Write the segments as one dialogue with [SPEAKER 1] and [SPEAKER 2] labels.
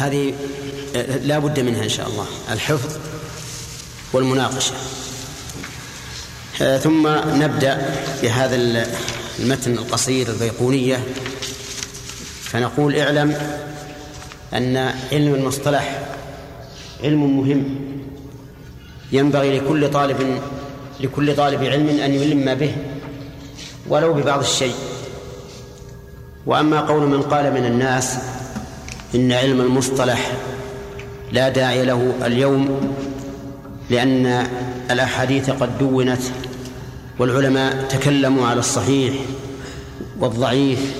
[SPEAKER 1] هذه لا بد منها إن شاء الله الحفظ والمناقشة. ثم نبدأ بهذا المتن القصير البيقونية. فنقول اعلم أن علم المصطلح علم مهم. ينبغي لكل طالب لكل طالب علم أن يلم به ولو ببعض الشيء. وأما قول من قال من الناس إن علم المصطلح لا داعي له اليوم لأن الأحاديث قد دونت والعلماء تكلموا على الصحيح والضعيف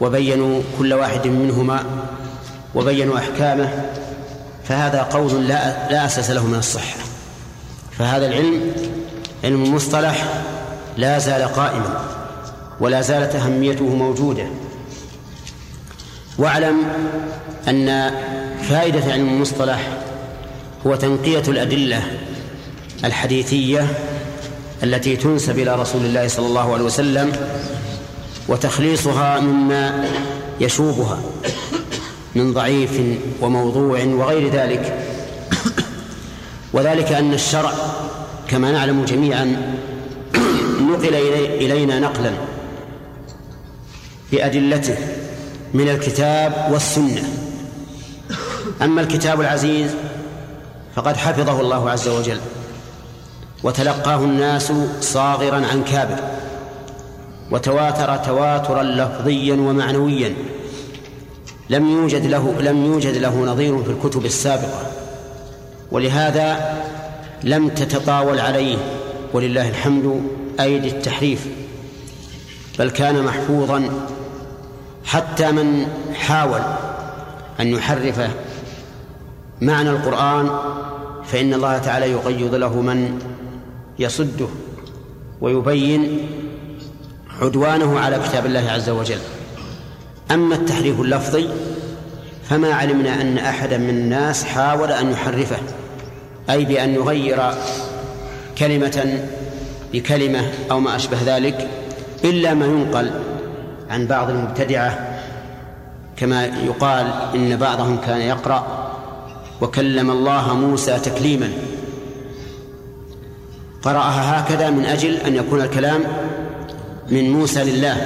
[SPEAKER 1] وبينوا كل واحد منهما وبينوا أحكامه فهذا قول لا لا أساس له من الصحة. فهذا العلم علم المصطلح لا زال قائما ولا زالت أهميته موجودة. واعلم أن فائدة علم المصطلح هو تنقية الأدلة الحديثية التي تنسب إلى رسول الله صلى الله عليه وسلم وتخليصها مما يشوبها من ضعيف وموضوع وغير ذلك. وذلك أن الشرع كما نعلم جميعا نقل إلينا نقلا بأدلته من الكتاب والسنة. أما الكتاب العزيز فقد حفظه الله عز وجل وتلقاه الناس صاغرا عن كابر وتواتر تواترا لفظيا ومعنويا. لم يوجد له لم يوجد له نظير في الكتب السابقة. ولهذا لم تتطاول عليه ولله الحمد أيدي التحريف بل كان محفوظا حتى من حاول أن يحرف معنى القرآن فإن الله تعالى يقيض له من يصده ويبين عدوانه على كتاب الله عز وجل. أما التحريف اللفظي فما علمنا أن أحدا من الناس حاول أن يحرفه أي بأن يغير كلمة بكلمة أو ما أشبه ذلك إلا ما ينقل عن بعض المبتدعة كما يقال إن بعضهم كان يقرأ وكلم الله موسى تكليما. قرأها هكذا من أجل أن يكون الكلام من موسى لله.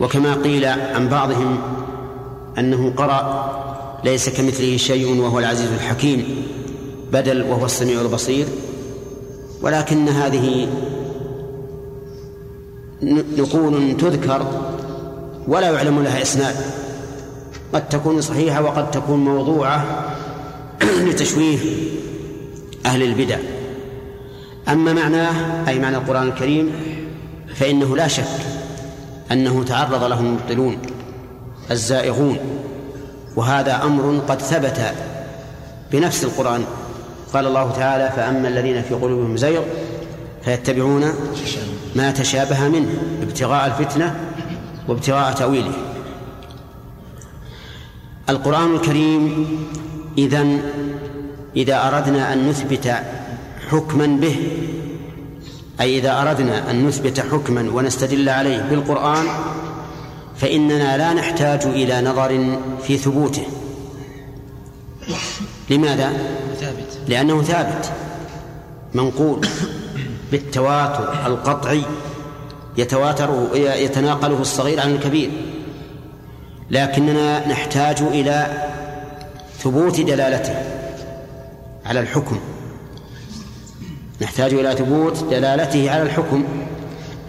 [SPEAKER 1] وكما قيل عن بعضهم أنه قرأ ليس كمثله شيء وهو العزيز الحكيم بدل وهو السميع البصير ولكن هذه نقول تذكر ولا يعلم لها إسناد. قد تكون صحيحة وقد تكون موضوعة لتشويه أهل البدع. أما معناه أي معنى القرآن الكريم فإنه لا شك أنه تعرض له المبطلون الزائغون وهذا أمر قد ثبت بنفس القرآن. قال الله تعالى فأما الذين في قلوبهم زيغ فيتبعون ما تشابه منه ابتغاء الفتنة وابتغاء تأويله. القرآن الكريم إذن إذا أردنا أن نثبت حكما به أي إذا أردنا أن نثبت حكما ونستدل عليه بالقرآن فإننا لا نحتاج إلى نظر في ثبوته. لماذا؟ لأنه ثابت منقول. بالتواتر القطعي يتواتر يتناقله الصغير عن الكبير. لكننا نحتاج إلى ثبوت دلالته على الحكم. نحتاج إلى ثبوت دلالته على الحكم.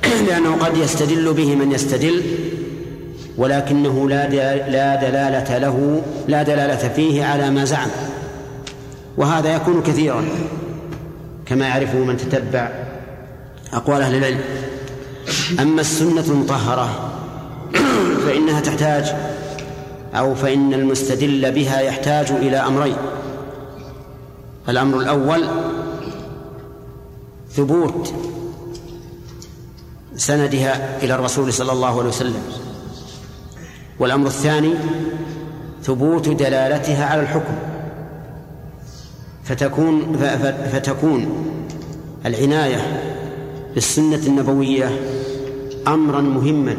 [SPEAKER 1] لأنه قد يستدل به من يستدل ولكنه لا لا دلالة له لا دلالة فيه على ما زعم. وهذا يكون كثيرا. كما يعرفه من تتبع أقوال أهل العلم. أما السنة المطهرة فإنها تحتاج أو فإن المستدل بها يحتاج إلى أمرين. الأمر الأول ثبوت سندها إلى الرسول صلى الله عليه وسلم. والأمر الثاني ثبوت دلالتها على الحكم. فتكون فتكون العناية بالسنة النبوية أمرا مهما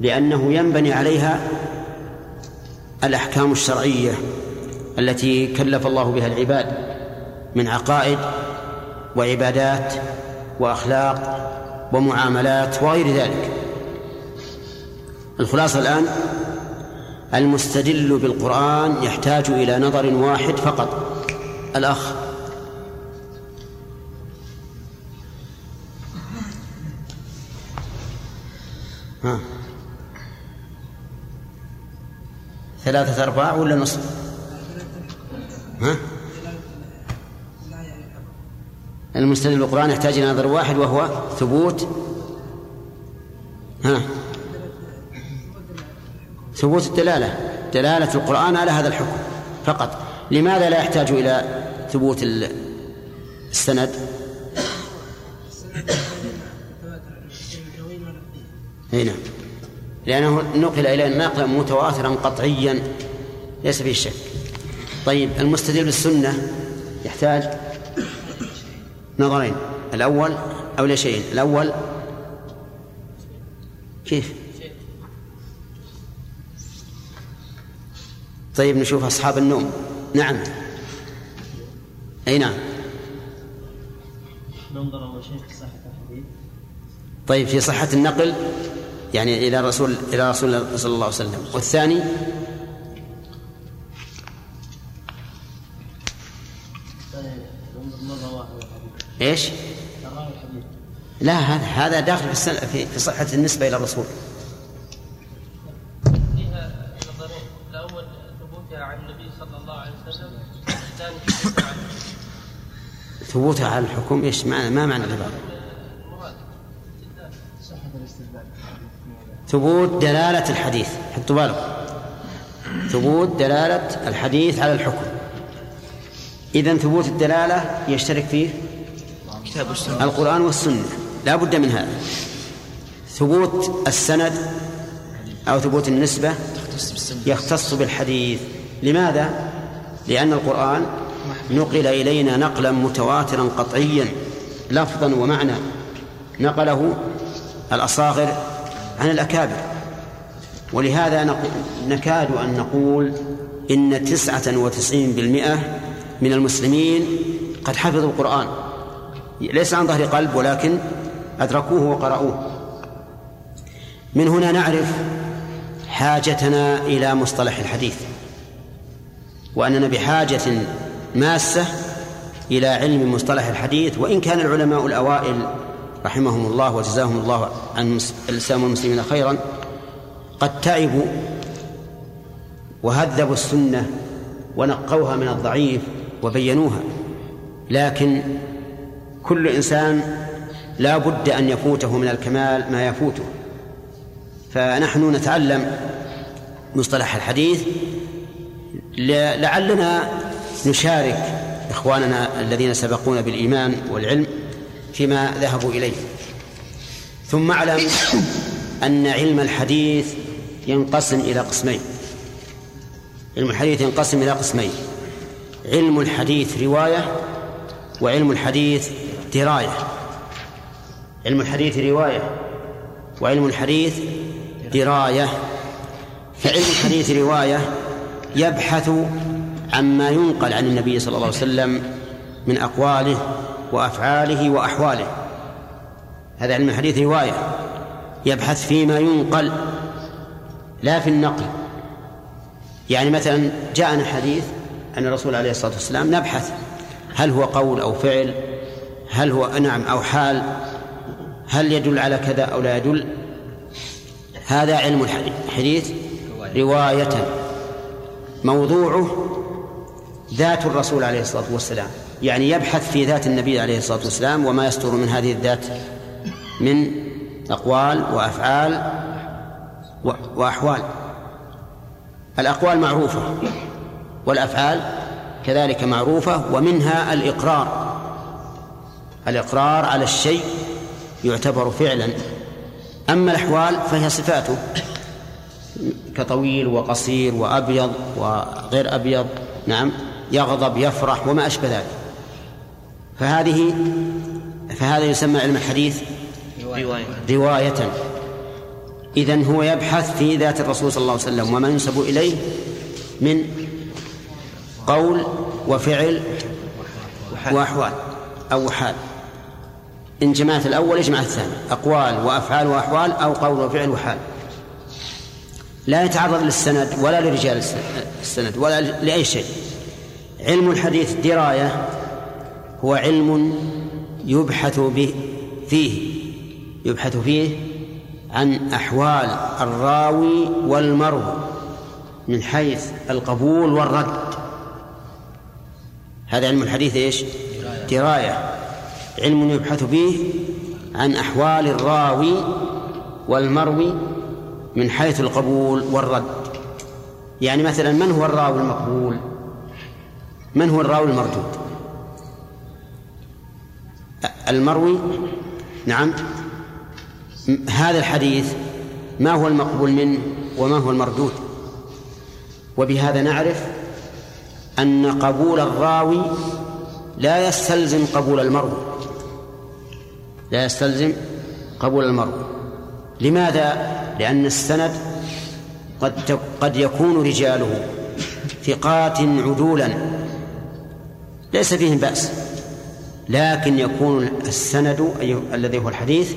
[SPEAKER 1] لأنه ينبني عليها الأحكام الشرعية التي كلف الله بها العباد من عقائد وعبادات وأخلاق ومعاملات وغير ذلك. الخلاصة الآن المستدل بالقرآن يحتاج إلى نظر واحد فقط الأخ ها. ثلاثة أرباع ولا نصف؟ ها؟ المستدل بالقرآن يحتاج إلى نظر واحد وهو ثبوت. ها. ثبوت الدلالة. دلالة القرآن على هذا الحكم فقط. لماذا لا يحتاج إلى ثبوت السند؟ إي نعم. لأنه نقل إلينا نقلا متواترا قطعيا ليس فيه شك. طيب المستدل بالسنة يحتاج نظرين. الأول أو لا شيئين الأول كيف؟ طيب نشوف أصحاب النوم. نعم. أي نعم. ننظر أول شيء في صحة الحديث. طيب في صحة النقل يعني إلى رسول إلى رسول الله صلى الله عليه وسلم والثاني إيش؟ لا هذا هذا داخل في في صحة النسبة إلى الرسول. فيها نظرين، الأول ثبوتها عن النبي صلى الله عليه وسلم، الثاني ثبوتها على الحكم إيش ما معنى العبارة؟ ثبوت دلالة الحديث. حطوا بالكم. ثبوت دلالة الحديث على الحكم. إذا ثبوت الدلالة يشترك فيه كتاب والسنة القرآن والسنة. لا بد من هذا. ثبوت السند أو ثبوت النسبة يختص بالحديث. لماذا؟ لأن القرآن نقل إلينا نقلا متواترا قطعيا لفظا ومعنى. نقله الأصاغر عن الأكابر. ولهذا نكاد أن نقول إن تسعة وتسعين بالمئة من المسلمين قد حفظوا القرآن. ليس عن ظهر قلب ولكن أدركوه وقرأوه. من هنا نعرف حاجتنا إلى مصطلح الحديث. وأننا بحاجة ماسة إلى علم مصطلح الحديث وإن كان العلماء الأوائل رحمهم الله وجزاهم الله عن الإسلام والمسلمين خيرا قد تعبوا وهذبوا السنة ونقوها من الضعيف وبينوها لكن كل إنسان لا بد أن يفوته من الكمال ما يفوته. فنحن نتعلم مصطلح الحديث لعلنا نشارك إخواننا الذين سبقونا بالإيمان والعلم فيما ذهبوا إليه. ثم اعلم أن علم الحديث ينقسم إلى قسمين. علم الحديث ينقسم إلى قسمين. علم الحديث رواية وعلم الحديث دراية. علم الحديث رواية وعلم الحديث دراية. فعلم الحديث رواية يبحث عما ينقل عن النبي صلى الله عليه وسلم من أقواله وأفعاله وأحواله. هذا علم الحديث رواية. يبحث فيما ينقل لا في النقل. يعني مثلا جاءنا حديث عن الرسول عليه الصلاة والسلام نبحث هل هو قول أو فعل هل هو نعم أو حال هل يدل على كذا أو لا يدل. هذا علم الحديث رواية. موضوعه ذات الرسول عليه الصلاة والسلام. يعني يبحث في ذات النبي عليه الصلاة والسلام وما يستر من هذه الذات من أقوال وأفعال وأحوال. الأقوال معروفة والأفعال كذلك معروفة ومنها الإقرار. الإقرار على الشيء يعتبر فعلا. أما الأحوال فهي صفاته كطويل وقصير وأبيض وغير أبيض نعم يغضب يفرح وما أشبه ذلك. فهذه فهذا يسمى علم الحديث رواية, رواية إذن هو يبحث في ذات الرسول صلى الله عليه وسلم وما ينسب إليه من قول وفعل وأحوال أو حال. إن جمعت الأول اجمع الثاني أقوال وأفعال وأحوال أو قول وفعل وحال. لا يتعرض للسند ولا لرجال السند ولا لأي شيء. علم الحديث دراية هو علم يبحث به فيه يبحث فيه عن أحوال الراوي والمروي من حيث القبول والرد. هذا علم الحديث إيش؟ دراية. علم يبحث فيه عن أحوال الراوي والمروي من حيث القبول والرد. يعني مثلا من هو الراوي المقبول؟ من هو الراوي المردود؟ المروي؟ نعم. هذا الحديث ما هو المقبول منه وما هو المردود؟ وبهذا نعرف أن قبول الراوي لا يستلزم قبول المروي. لا يستلزم قبول المروي. لماذا؟ لأن السند قد قد يكون رجاله ثقات عدولا. ليس فيهم بأس. لكن يكون السند الذي هو الحديث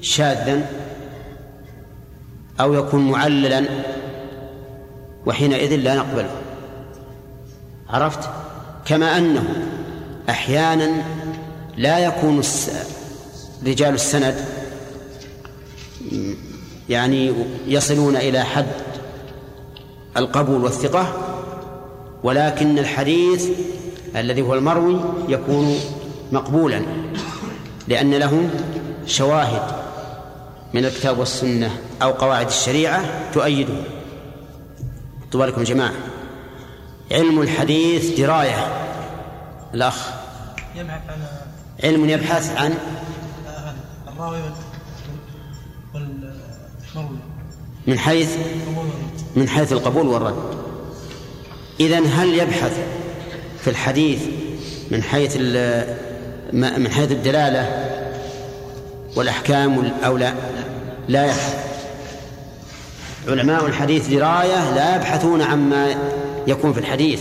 [SPEAKER 1] شاذا أو يكون معللا وحينئذ لا نقبله. عرفت؟ كما أنه أحيانا لا يكون رجال السند يعني يصلون إلى حد القبول والثقة ولكن الحديث الذي هو المروي يكون مقبولا لأن له شواهد من الكتاب والسنة أو قواعد الشريعة تؤيده. طوالكم جماعة. علم الحديث دراية. الأخ. يبحث عن علم يبحث عن الراوي والمروي. من حيث من حيث القبول والرد. إذن هل يبحث في الحديث من حيث من حيث الدلالة والأحكام أو لا لا يبحث علماء الحديث دراية لا يبحثون عما يكون في الحديث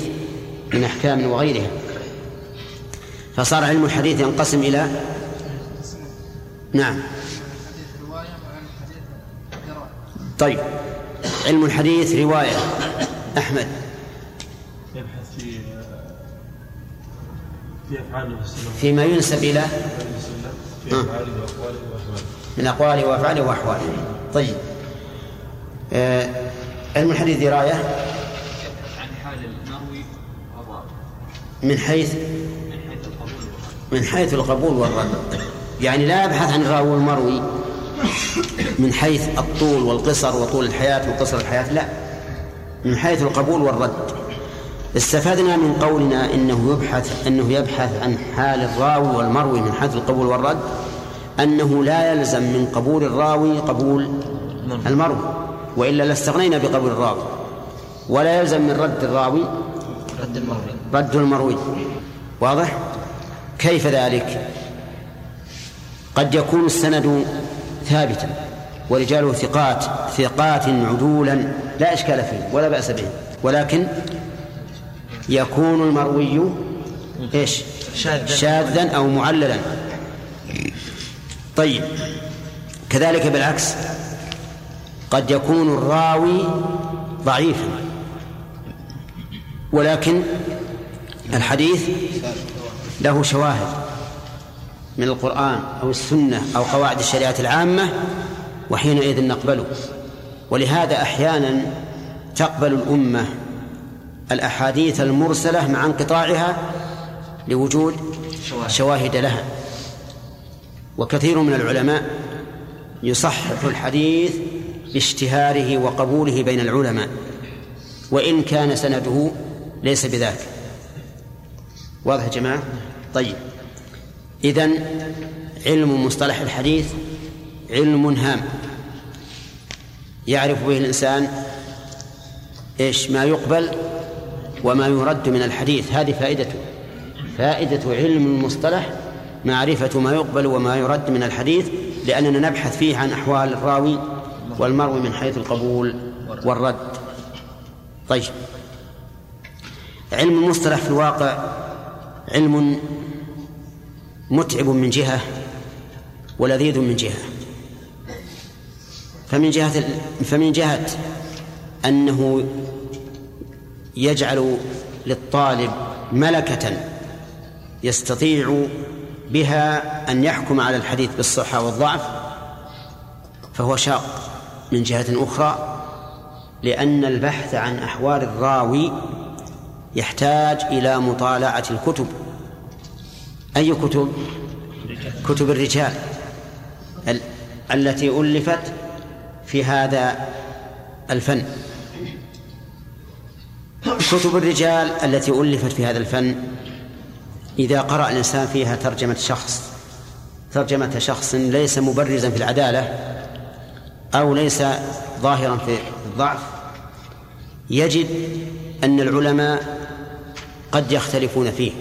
[SPEAKER 1] من أحكام وغيرها. فصار علم الحديث ينقسم إلى نعم. طيب. علم الحديث رواية. أحمد. فيما ينسب إلى في أفعاله وأقواله وأحواله. من أقواله وأفعاله وأحواله. طيب. آه علم الحديث دراية؟ عن حال المروي من حيث؟ من حيث القبول والرد. يعني لا يبحث عن الراوي المروي. من حيث الطول والقصر وطول الحياة وقصر الحياة لا. من حيث القبول والرد. استفدنا من قولنا إنه يبحث إنه يبحث عن حال الراوي والمروي من حيث القبول والرد أنه لا يلزم من قبول الراوي قبول المروي. وإلا لاستغنينا بقبول الراوي. ولا يلزم من رد الراوي رد المروي. رد المروي. واضح؟ كيف ذلك؟ قد يكون السند ثابتا ورجاله ثقات ثقات عدولا لا إشكال فيه ولا بأس به ولكن يكون المروي إيش؟ شاذا. أو معللا. طيب. كذلك بالعكس. قد يكون الراوي ضعيفا. ولكن الحديث له شواهد من القرآن أو السنة أو قواعد الشريعة العامة وحينئذ نقبله. ولهذا أحيانا تقبل الأمة الأحاديث المرسلة مع انقطاعها لوجود شواهد. لها. وكثير من العلماء يصحح الحديث باشتهاره وقبوله بين العلماء وإن كان سنده ليس بذاك. واضح يا جماعة؟ طيب. إذن علم مصطلح الحديث علم هام. يعرف به الإنسان إيش؟ ما يقبل وما يرد من الحديث. هذه فائدته فائدة علم المصطلح معرفة ما يقبل وما يرد من الحديث لأننا نبحث فيه عن أحوال الراوي والمروي من حيث القبول والرد. طيب. علم المصطلح في الواقع علم متعب من جهة ولذيذ من جهة. فمن جهة فمن جهة أنه يجعل للطالب ملكة يستطيع بها أن يحكم على الحديث بالصحة والضعف فهو شاق من جهة أخرى لأن البحث عن أحوال الراوي يحتاج إلى مطالعة الكتب أي كتب؟ كتب الرجال التي ألفت في هذا الفن كتب الرجال التي ألفت في هذا الفن إذا قرأ الإنسان فيها ترجمة شخص ترجمة شخص ليس مبرزا في العدالة أو ليس ظاهرا في الضعف يجد أن العلماء قد يختلفون فيه.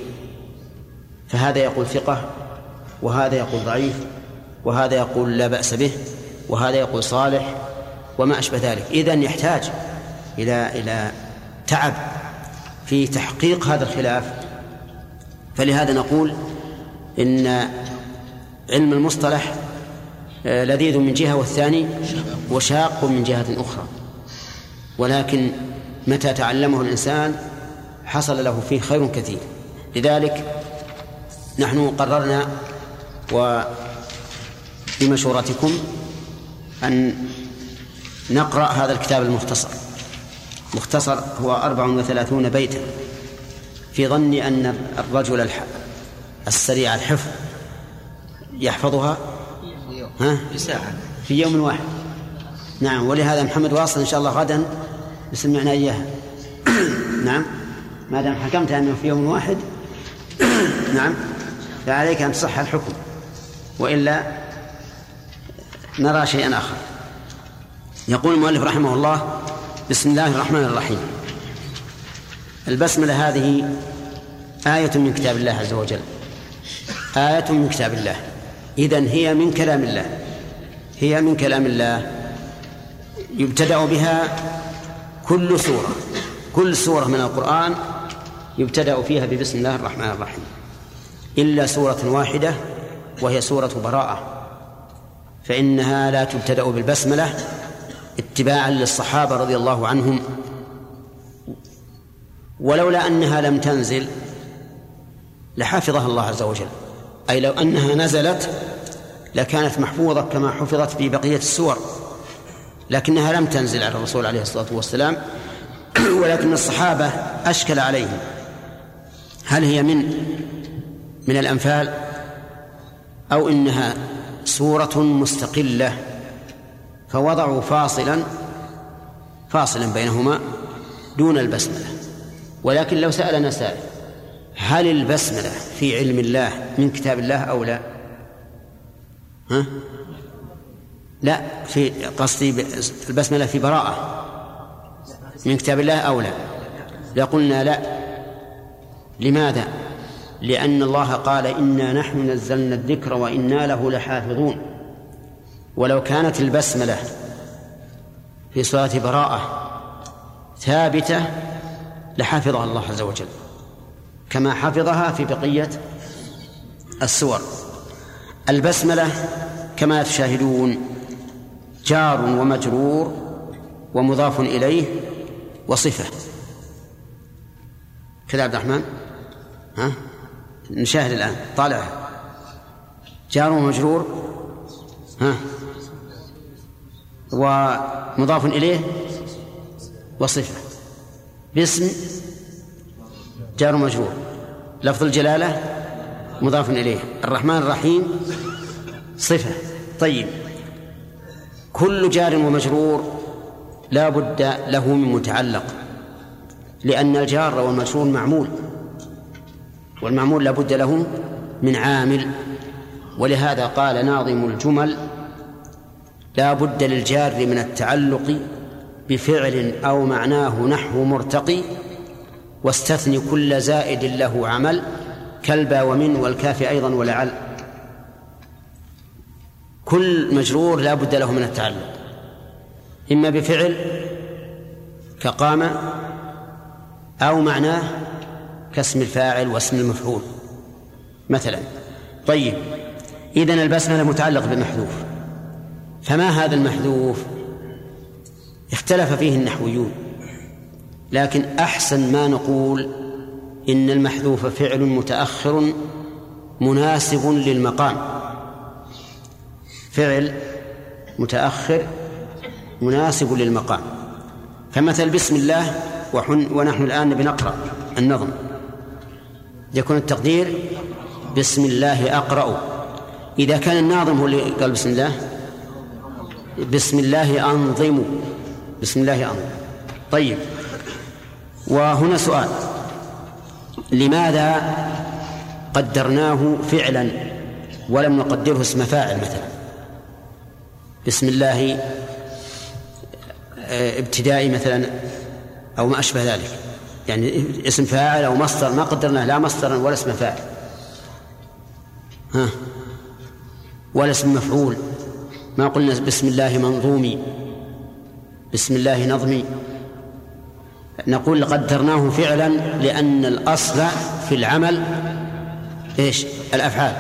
[SPEAKER 1] فهذا يقول ثقة وهذا يقول ضعيف وهذا يقول لا بأس به وهذا يقول صالح وما أشبه ذلك. إذن يحتاج إلى إلى تعب في تحقيق هذا الخلاف. فلهذا نقول إن علم المصطلح آه، لذيذ من جهة والثاني وشاق من جهة أخرى. ولكن متى تعلمه الإنسان حصل له فيه خير كثير. لذلك نحن قررنا وبمشورتكم أن نقرأ هذا الكتاب المختصر. مختصر هو أربع وثلاثون بيتا في ظن أن الرجل السريع الحفظ يحفظها؟ ها؟ في ساعة في يوم واحد. نعم ولهذا محمد واصل إن شاء الله غدا يسمعنا إياها. نعم. ما دام حكمت أنه في يوم واحد نعم فعليك أن تصح الحكم. وإلا نرى شيئا آخر. يقول المؤلف رحمه الله بسم الله الرحمن الرحيم. البسملة هذه آية من كتاب الله عز وجل. آية من كتاب الله. إذن هي من كلام الله. هي من كلام الله. يبتدأ بها كل سورة. كل سورة من القرآن يبتدأ فيها ببسم الله الرحمن الرحيم. إلا سورة واحدة وهي سورة براءة. فإنها لا تبتدأ بالبسملة اتباعا للصحابة رضي الله عنهم ولولا أنها لم تنزل لحفظها الله عز وجل. أي لو أنها نزلت لكانت محفوظة كما حفظت في بقية السور لكنها لم تنزل على الرسول عليه الصلاة والسلام ولكن الصحابة أشكل عليهم. هل هي من من الأنفال؟ أو إنها سورة مستقلة؟ فوضعوا فاصلا فاصلا بينهما دون البسملة. ولكن لو سألنا سائل هل البسملة في علم الله من كتاب الله أو لا؟ ها؟ لا في قصدي البسملة في براءة من كتاب الله أو لا؟ لقلنا لا. لماذا؟ لأن الله قال إنا نحن نزلنا الذكر وإنا له لحافظون. ولو كانت البسملة في صلاة براءة ثابتة لحفظها الله عز وجل كما حفظها في بقية السور. البسملة كما تشاهدون جار ومجرور ومضاف إليه وصفة. كذا عبد الرحمن؟ ها؟ نشاهد الآن. طالع. جار ومجرور؟ ها؟ ومضاف إليه وصفة. باسم جار مجرور. لفظ الجلالة مضاف إليه. الرحمن الرحيم صفة. طيب. كل جار ومجرور لا بد له من متعلق لأن الجار والمجرور معمول والمعمول لا بد له من عامل. ولهذا قال ناظم الجمل لا بد للجار من التعلق بفعل أو معناه نحو مرتقي واستثني كل زائد له عمل كالبا ومن والكاف أيضا ولعل. كل مجرور لا بد له من التعلق. إما بفعل كقام أو معناه كاسم الفاعل واسم المفعول. مثلا طيب إذن البسملة متعلق بالمحذوف فما هذا المحذوف؟ اختلف فيه النحويون. لكن أحسن ما نقول إن المحذوف فعل متأخر مناسب للمقام. فعل متأخر مناسب للمقام. فمثل بسم الله ونحن الآن بنقرأ النظم. يكون التقدير بسم الله أقرأ. إذا كان الناظم هو اللي قال بسم الله بسم الله أنظم بسم الله أنظم طيب. وهنا سؤال. لماذا قدرناه فعلا ولم نقدره اسم فاعل مثلا؟ بسم الله آه، ابتدائي مثلا أو ما أشبه ذلك. يعني اسم فاعل أو مصدر ما قدرناه لا مصدرا ولا اسم فاعل. ها. ولا اسم مفعول. ما قلنا بسم الله منظومي بسم الله نظمي. نقول قدرناه فعلا لأن الأصل في العمل إيش؟ الأفعال.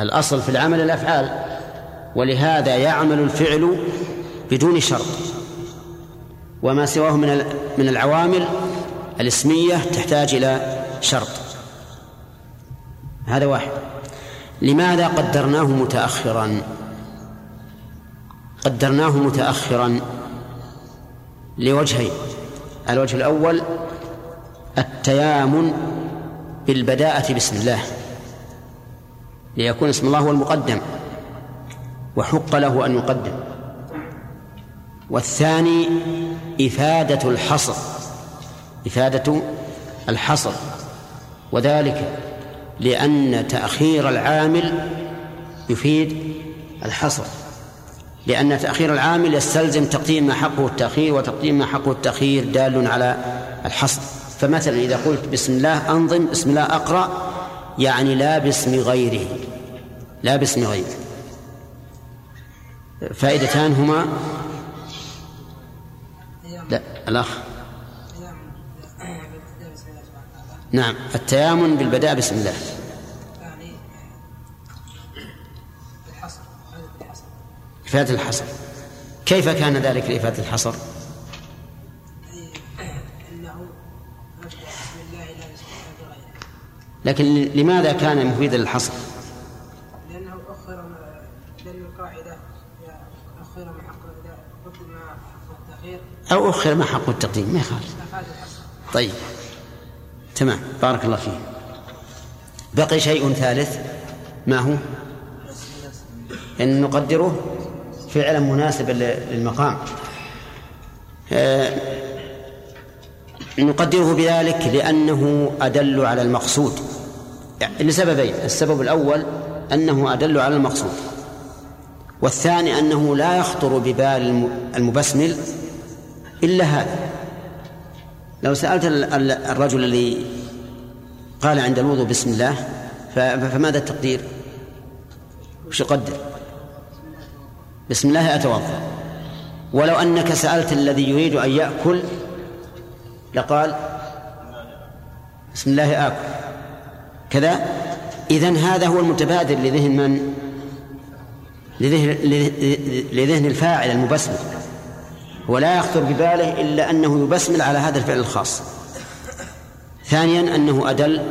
[SPEAKER 1] الأصل في العمل الأفعال ولهذا يعمل الفعل بدون شرط. وما سواه من من العوامل الاسمية تحتاج إلى شرط. هذا واحد. لماذا قدرناه متأخرا؟ قدرناه متأخرا لوجهين. الوجه الأول التيامن بالبداءة بسم الله ليكون اسم الله هو المقدم وحق له أن يقدم. والثاني إفادة الحصر إفادة الحصر. وذلك لأن تأخير العامل يفيد الحصر. لأن تأخير العامل يستلزم تقديم ما حقه التأخير وتقديم ما حقه التأخير دال على الحصر فمثلا إذا قلت بسم الله أنظم بسم الله أقرأ يعني لا باسم غيره لا باسم غيره فائدتان هما؟ لا الأخ. نعم التيامن بالبداء بسم الله. إفادة الحصر كيف كان ذلك لإفادة الحصر؟ لكن لماذا كان مفيدا للحصر؟
[SPEAKER 2] لأنه أخر لأن القاعدة أخر ما حق التأخير
[SPEAKER 1] أو أخر ما حق التقديم ما يخالف طيب تمام بارك الله فيه بقي شيء ثالث ما هو؟ أن نقدره فعلا مناسبا للمقام آه، نقدره بذلك لأنه أدل على المقصود يعني لسببين السبب الأول أنه أدل على المقصود والثاني أنه لا يخطر ببال المبسمل إلا هذا لو سألت الرجل الذي قال عند الوضوء بسم الله فماذا التقدير؟ وش يقدر؟ بسم الله أتوضأ. ولو أنك سألت الذي يريد أن يأكل لقال بسم الله آكل. كذا. إذن هذا هو المتبادر لذهن من؟ لذهن, لذهن الفاعل المبسمل. ولا يخطر بباله إلا أنه يبسمل على هذا الفعل الخاص. ثانيا أنه أدل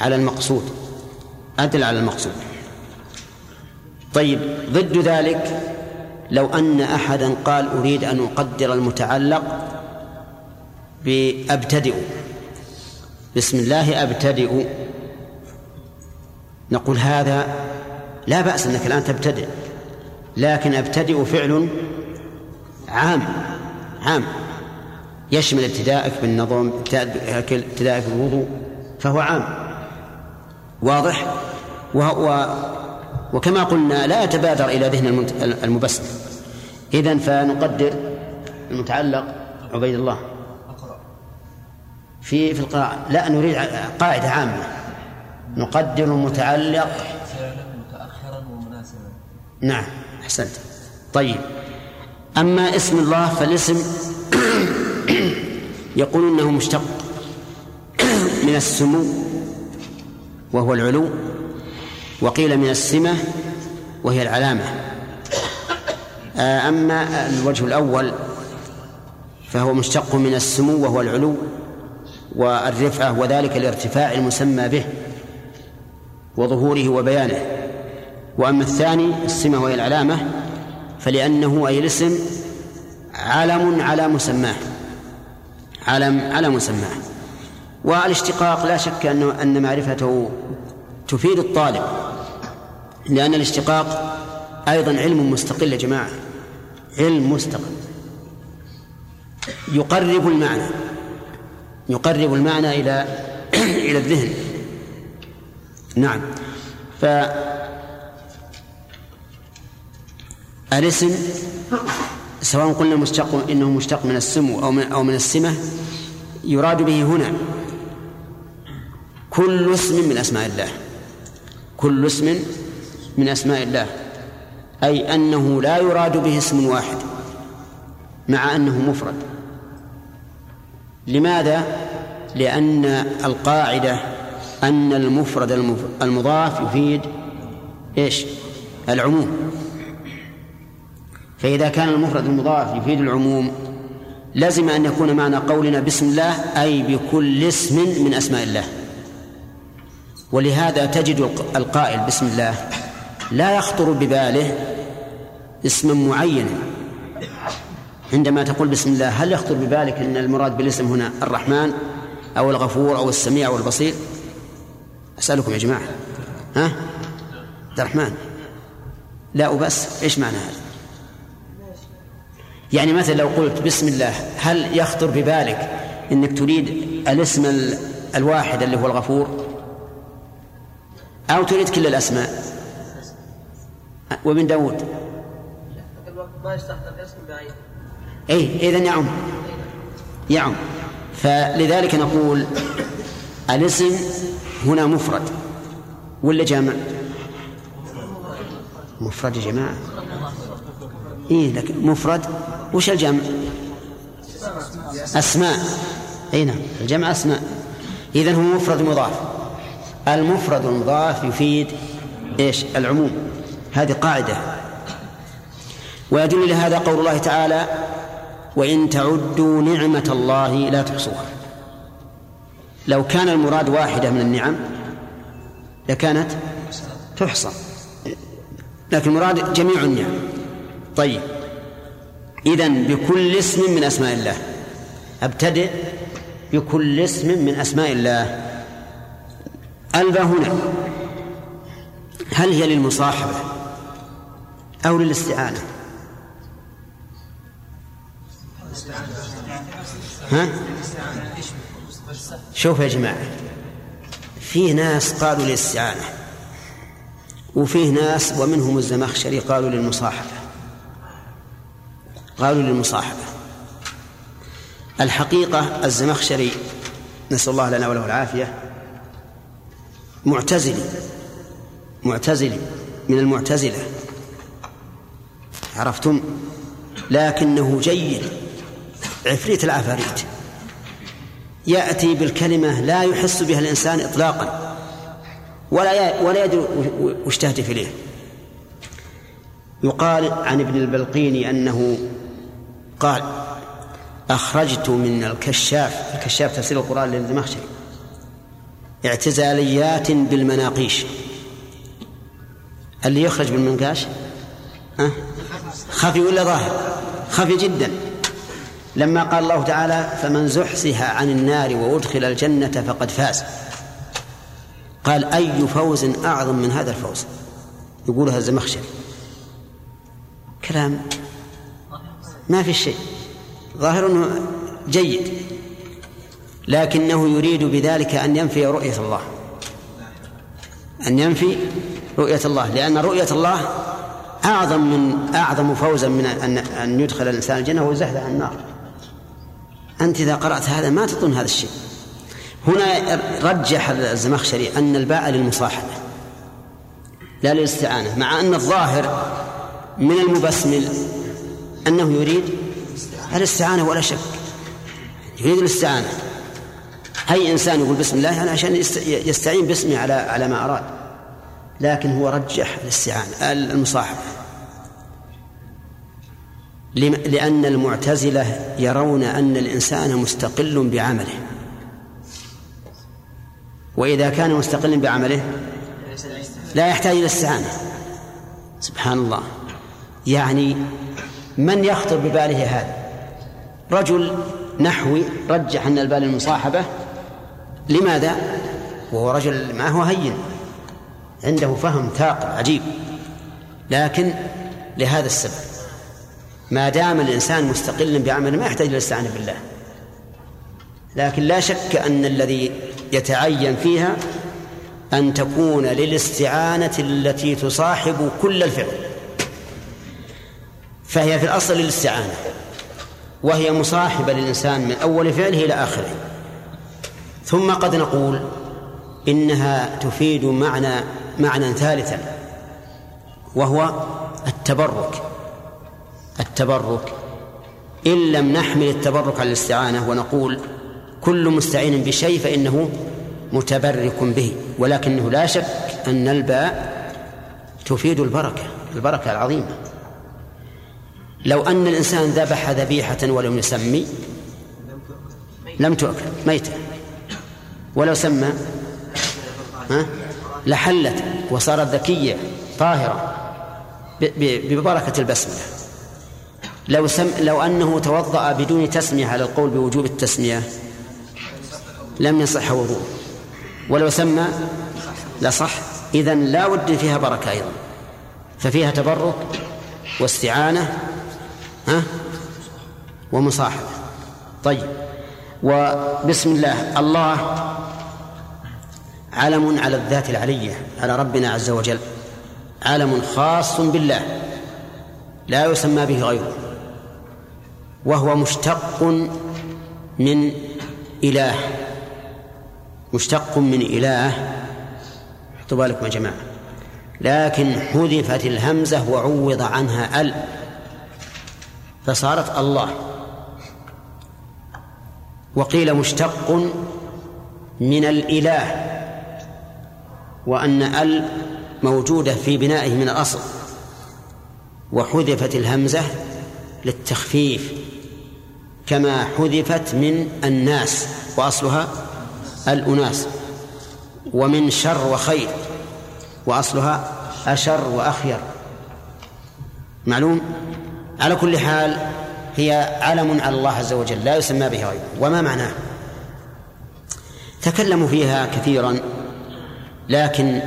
[SPEAKER 1] على المقصود. أدل على المقصود. طيب ضد ذلك لو أن أحدا قال أريد أن أقدر المتعلق بأبتدئ. بسم الله أبتدئ. نقول هذا لا بأس أنك الآن تبتدئ لكن أبتدئ فعل عام عام. يشمل ابتدائك بالنظم ابتدائك بالوضوء فهو عام. واضح؟ وهو وكما قلنا لا يتبادر إلى ذهن المبسم إذن فنقدر المتعلق عبيد الله. في في القراءة لا نريد قاعدة عامة. نقدر المتعلق.
[SPEAKER 3] متأخرا ومناسبا
[SPEAKER 1] نعم أحسنت. طيب. أما اسم الله فالاسم يقول إنه مشتق من السمو وهو العلو. وقيل من السمة وهي العلامة. أما الوجه الأول فهو مشتق من السمو وهو العلو والرفعة وذلك الارتفاع المسمى به وظهوره وبيانه. وأما الثاني السمة وهي العلامة فلأنه أي الاسم علم على مسماه. علم على مسماه. والاشتقاق لا شك أن معرفته تفيد الطالب. لأن الاشتقاق أيضا علم مستقل يا جماعة. علم مستقل. يقرب المعنى. يقرب المعنى إلى إلى الذهن. نعم. ف الاسم سواء قلنا مشتق إنه مشتق من السمو أو من أو من السمة يراد به هنا كل اسم من أسماء الله. كل اسم من أسماء الله أي أنه لا يراد به اسم واحد مع أنه مفرد. لماذا؟ لأن القاعدة أن المفرد المضاف يفيد إيش؟ العموم. فإذا كان المفرد المضاف يفيد العموم لزم أن يكون معنى قولنا بسم الله أي بكل اسم من أسماء الله. ولهذا تجد القائل بسم الله لا يخطر بباله اسما معينا عندما تقول بسم الله هل يخطر ببالك أن المراد بالاسم هنا الرحمن أو الغفور أو السميع أو البصير؟ أسألكم يا جماعة. ها؟ الرحمن. لا وبس إيش معنى هذا؟ يعني مثلا لو قلت بسم الله هل يخطر ببالك إنك تريد الاسم الواحد اللي هو الغفور؟ أو تريد كل الأسماء؟ وابن داود.
[SPEAKER 2] ما اسم بعيد
[SPEAKER 1] اي إذا يعم. يعم. فلذلك نقول الاسم هنا مفرد. ولا جامع؟ مفرد يا جماعة. إيه لكن مفرد. وش الجمع أسماء. أي نعم الجمع أسماء. إذن هو مفرد مضاف. المفرد المضاف يفيد إيش؟ العموم. هذه قاعدة. ويدل لهذا قول الله تعالى وإن تعدوا نعمة الله لا تحصوها. لو كان المراد واحدة من النعم لكانت تحصى. لكن المراد جميع النعم. طيب. إذن بكل اسم من أسماء الله. أبتدئ بكل اسم من أسماء الله. ألبى هنا. هل هي للمصاحبة؟ أو للاستعانة. ها؟ شوف يا جماعة في ناس قالوا للاستعانة وفيه ناس ومنهم الزمخشري قالوا للمصاحبة. قالوا للمصاحبة. الحقيقة الزمخشري نسأل الله لنا وله العافية معتزلي معتزلي من المعتزلة. عرفتم؟ لكنه جيد. عفريت العفاريت. يأتي بالكلمة لا يحس بها الإنسان إطلاقا. ولا ولا يدري وش تهدف إليه. يقال عن ابن البلقيني أنه قال أخرجت من الكشاف. الكشاف تفسير القرآن للزمخشري اعتزاليات بالمناقيش. اللي يخرج بالمنقاش ها؟ خفي ولا ظاهر؟ خفي جدا. لما قال الله تعالى فمن زحزح عن النار وأدخل الجنة فقد فاز. قال أي فوز أعظم من هذا الفوز؟ يقولها الزمخشري كلام ما في شيء. ظاهر أنه جيد. لكنه يريد بذلك أن ينفي رؤية الله. أن ينفي رؤية الله. لأن رؤية الله أعظم من أعظم فوزا من أن أن يدخل الإنسان الجنة ويزحزح عن النار. أنت إذا قرأت هذا ما تظن هذا الشيء. هنا رجح الزمخشري أن الباء للمصاحبة لا للاستعانة مع أن الظاهر من المبسمل أنه يريد الاستعانة ولا شك. يريد الاستعانة. أي إنسان يقول بسم الله عشان يست- يستعين باسمه على على ما أراد. لكن هو رجح الاستعانة المصاحبة. لم- لأن المعتزلة يرون أن الإنسان مستقل بعمله. وإذا كان مستقلا بعمله لا يحتاج إلى الاستعانة سبحان الله. يعني من يخطر بباله هذا؟ رجل نحوي رجح أن البال المصاحبة. لماذا؟ وهو رجل ما هو هين. عنده فهم ثاقب عجيب. لكن لهذا السبب ما دام الإنسان مستقلا بعمله ما يحتاج إلى الاستعانة بالله. لكن لا شك أن الذي يتعين فيها أن تكون للاستعانة التي تصاحب كل الفعل. فهي في الأصل للاستعانة وهي مصاحبة للإنسان من أول فعله إلى آخره. ثم قد نقول إنها تفيد معنى معنى ثالثا وهو التبرك. التبرك. إن لم نحمل التبرك على الاستعانة ونقول كل مستعين بشيء فإنه متبرك به ولكنه لا شك أن الباء تفيد البركة البركة العظيمة. لو أن الإنسان ذبح ذبيحة ولم يسمي لم تؤكل ميتة. ولو سمى ها؟ لحلت وصارت ذكية طاهرة ببركة البسملة لو سم لو أنه توضأ بدون تسمية على القول بوجوب التسمية لم يصح وضوءه. ولو سمى لصح إذا لا ود فيها بركة أيضا. ففيها تبرك واستعانة ها؟ ومصاحبة. طيب. وبسم الله الله علم على الذات العلية على ربنا عز وجل. علم خاص بالله لا يسمى به غيره. وهو مشتق من إله. مشتق من إله. حطوا بالكم يا جماعة. لكن حذفت الهمزة وعوض عنها ال. فصارت الله. وقيل مشتق من الإله. وأن أل موجودة في بنائه من الأصل وحذفت الهمزة للتخفيف كما حذفت من الناس وأصلها الأناس ومن شر وخير وأصلها أشر وأخير. معلوم؟ على كل حال هي علم على الله عز وجل لا يسمى به غيره. وما معناه؟ تكلموا فيها كثيرا. لكن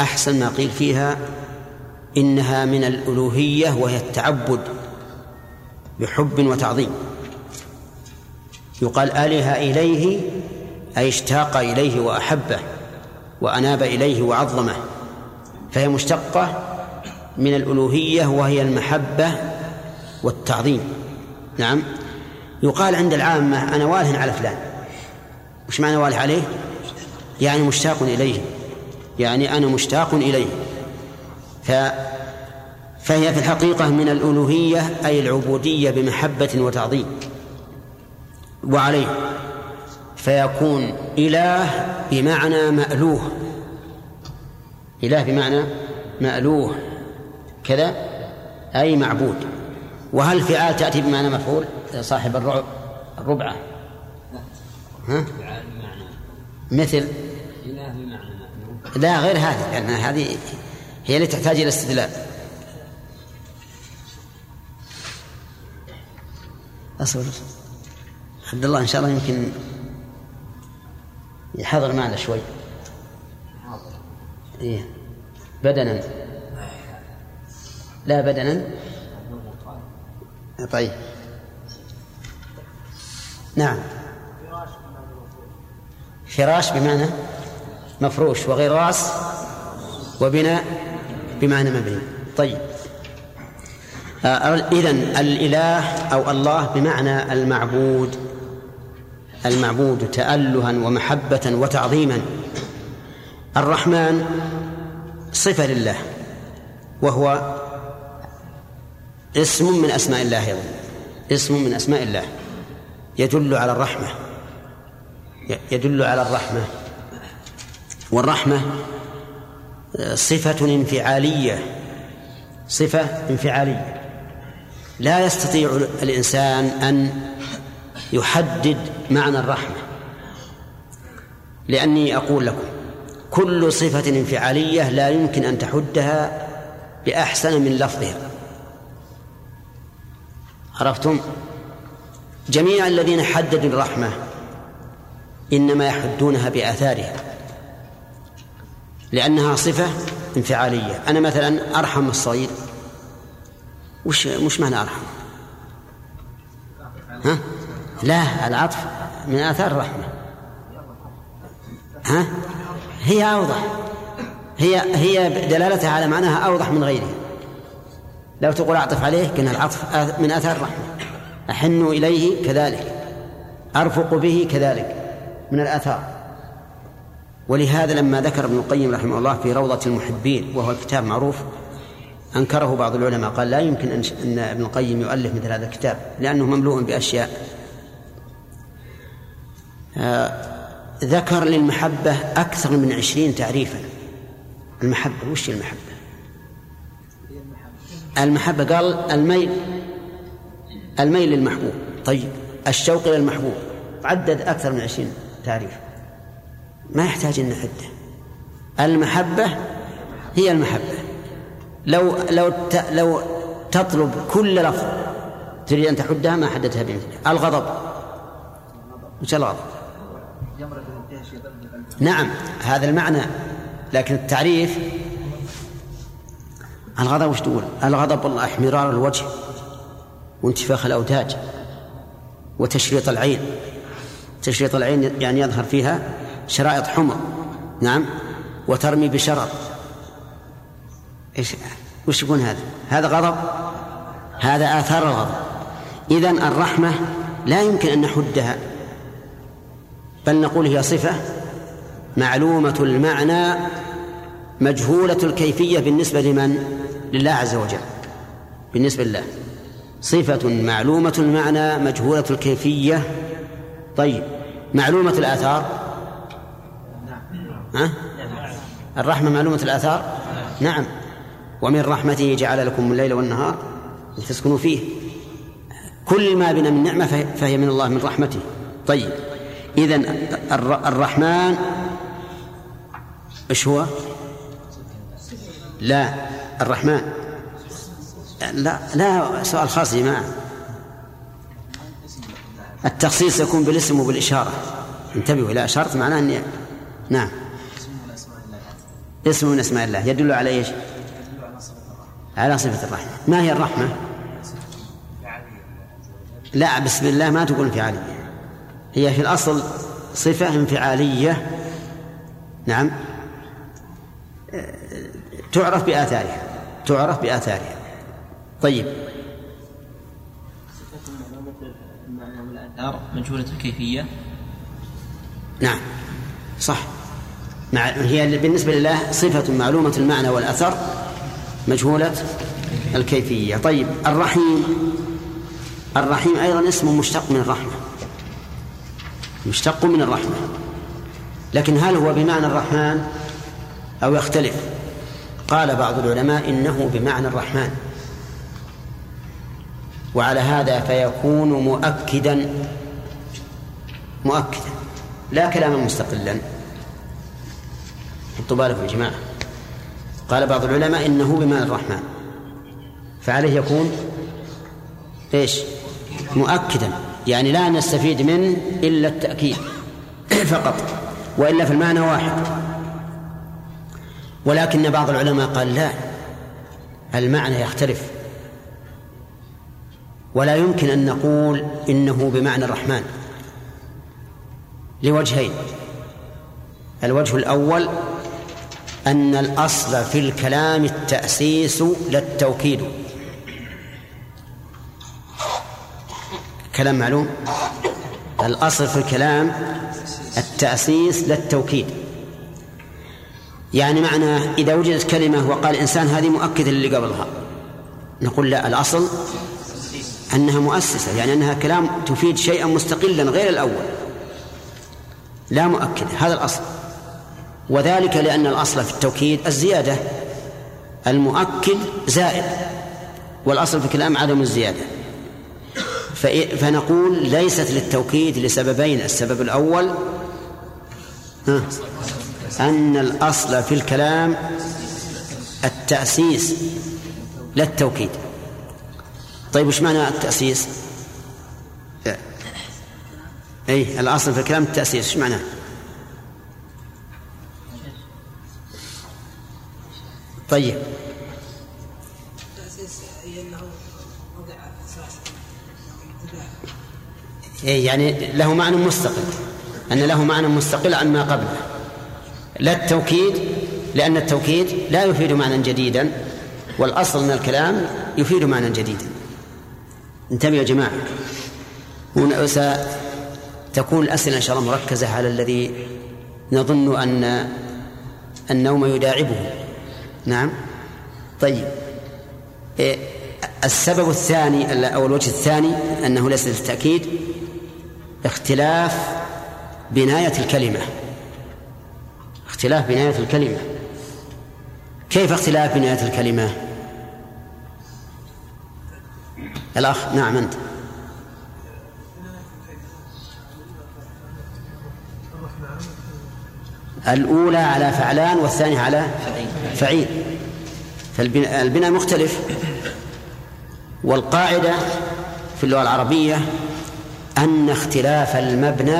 [SPEAKER 1] أحسن ما قيل فيها إنها من الألوهية وهي التعبد بحب وتعظيم. يقال آله إليه أي اشتاق إليه وأحبه وأناب إليه وعظمه فهي مشتقة من الألوهية وهي المحبة والتعظيم. نعم. يقال عند العامة أنا واله على فلان. وش معنى واله عليه؟ يعني مشتاق إليه. يعني أنا مشتاق إليه. ف فهي في الحقيقة من الألوهية أي العبودية بمحبة وتعظيم. وعليه. فيكون إله بمعنى مألوه. إله بمعنى مألوه. كذا؟ أي معبود. وهل فعال تأتي بمعنى مفعول؟ صاحب الربعة. ها؟ مثل لا غير هذه لأن هذه هي اللي تحتاج إلى استدلال. أصبر. عبد الله إن شاء الله يمكن يحضر معنا شوي. إيه. بدنا. لا بدنا. طيب. نعم. فراش بمعنى؟ مفروش وغراس وبناء بمعنى مبني. طيب. إذن الإله أو الله بمعنى المعبود. المعبود تألها ومحبة وتعظيما. الرحمن صفة لله وهو اسم من أسماء الله أيضا. اسم من أسماء الله. يدل على الرحمة. يدل على الرحمة. والرحمة صفة انفعالية صفة انفعالية. لا يستطيع الإنسان أن يحدد معنى الرحمة. لأني أقول لكم كل صفة انفعالية لا يمكن أن تحدها بأحسن من لفظها. عرفتم؟ جميع الذين حددوا الرحمة إنما يحدونها بآثارها. لأنها صفة انفعالية. أنا مثلا أرحم الصغير. وش مش معنى أرحم؟ ها؟ لا العطف من آثار الرحمة. ها؟ هي أوضح. هي هي دلالتها على معناها أوضح من غيرها. لو تقول أعطف عليه كان العطف من آثار الرحمة. أحن إليه كذلك. أرفق به كذلك. من الآثار. ولهذا لما ذكر ابن القيم رحمه الله في روضة المحبين وهو الكتاب معروف أنكره بعض العلماء قال لا يمكن أن ابن القيم يؤلف مثل هذا الكتاب لأنه مملوء بأشياء. آه ذكر للمحبة أكثر من عشرين تعريفا. المحبة وش المحبة؟ المحبة قال الميل الميل للمحبوب. طيب الشوق إلى المحبوب عدد أكثر من عشرين تعريف. ما يحتاج أن نعده المحبة هي المحبة. لو لو لو تطلب كل لفظ تريد أن تحدها ما حددتها بمثلها الغضب. وش الغضب؟ نعم هذا المعنى. لكن التعريف الغضب وش تقول؟ الغضب والله احمرار الوجه وانتفاخ الأوداج وتشريط العين. تشريط العين يعني يظهر فيها شرائط حمر نعم. وترمي بشرر. إيش؟ وش يكون هذا؟ هذا غضب؟ هذا آثار الغضب. إذا الرحمة لا يمكن أن نحدها. بل نقول هي صفة معلومة المعنى مجهولة الكيفية بالنسبة لمن؟ لله عز وجل. بالنسبة لله. صفة معلومة المعنى مجهولة الكيفية. طيب معلومة الآثار؟ ها؟ الرحمة معلومة الآثار؟ نعم. ومن رحمته جعل لكم الليل والنهار لتسكنوا فيه. كل ما بنا من نعمة فهي من الله من رحمته. طيب. إذا الرحمن إيش هو؟ لا الرحمن. لا لا سؤال خاص يا جماعة. التخصيص يكون بالاسم وبالإشارة. انتبهوا إلى أشرت معناه أني نعم. اسم من أسماء الله يدل على إيش؟ على صفة الرحمة. ما هي الرحمة؟ لا بسم الله ما تقول انفعالية. هي في الأصل صفة انفعالية. نعم. تعرف بآثارها. تعرف بآثارها. طيب.
[SPEAKER 3] الآثار مجهولة الكيفية.
[SPEAKER 1] نعم. صح. مع هي بالنسبة لله صفة معلومة المعنى والأثر مجهولة الكيفية. طيب الرحيم. الرحيم أيضا اسم مشتق من الرحمة. مشتق من الرحمة. لكن هل هو بمعنى الرحمن أو يختلف؟ قال بعض العلماء إنه بمعنى الرحمن. وعلى هذا فيكون مؤكدا مؤكدا. لا كلاما مستقلا. حطوا بالكم يا جماعة قال بعض العلماء إنه بمعنى الرحمن. فعليه يكون إيش؟ مؤكدا. يعني لا نستفيد منه إلا التأكيد فقط وإلا في المعنى واحد. ولكن بعض العلماء قال لا المعنى يختلف. ولا يمكن أن نقول إنه بمعنى الرحمن. لوجهين. الوجه الأول أن الأصل في الكلام التأسيس لا التوكيد كلام معلوم؟ الأصل في الكلام التأسيس لا التوكيد يعني معنى إذا وجدت كلمة وقال الإنسان هذه مؤكدة للي قبلها نقول لا الأصل أنها مؤسسة يعني أنها كلام تفيد شيئا مستقلا غير الأول. لا مؤكد هذا الأصل. وذلك لأن الأصل في التوكيد الزيادة المؤكد زائد والأصل في الكلام عدم الزيادة فنقول ليست للتوكيد لسببين السبب الأول أن الأصل في الكلام التأسيس لا التوكيد طيب وش معنى التأسيس؟ أي الأصل في الكلام التأسيس إيش معناه؟ طيب. إيه يعني له معنى مستقل. أن له معنى مستقل عن ما قبله. لا التوكيد لأن التوكيد لا يفيد معنى جديدا والأصل من الكلام يفيد معنى جديدا. انتبهوا يا جماعة. ستكون الأسئلة إن شاء الله مركزة على الذي نظن أن النوم يداعبه. نعم. طيب. إيه السبب الثاني أو الوجه الثاني أنه ليس للتأكيد اختلاف بناية الكلمة. اختلاف بناية الكلمة. كيف اختلاف بناية الكلمة؟ الأخ نعم أنت. الأولى على فعلان والثانية على فعيل فالبناء مختلف والقاعدة في اللغة العربية أن اختلاف المبنى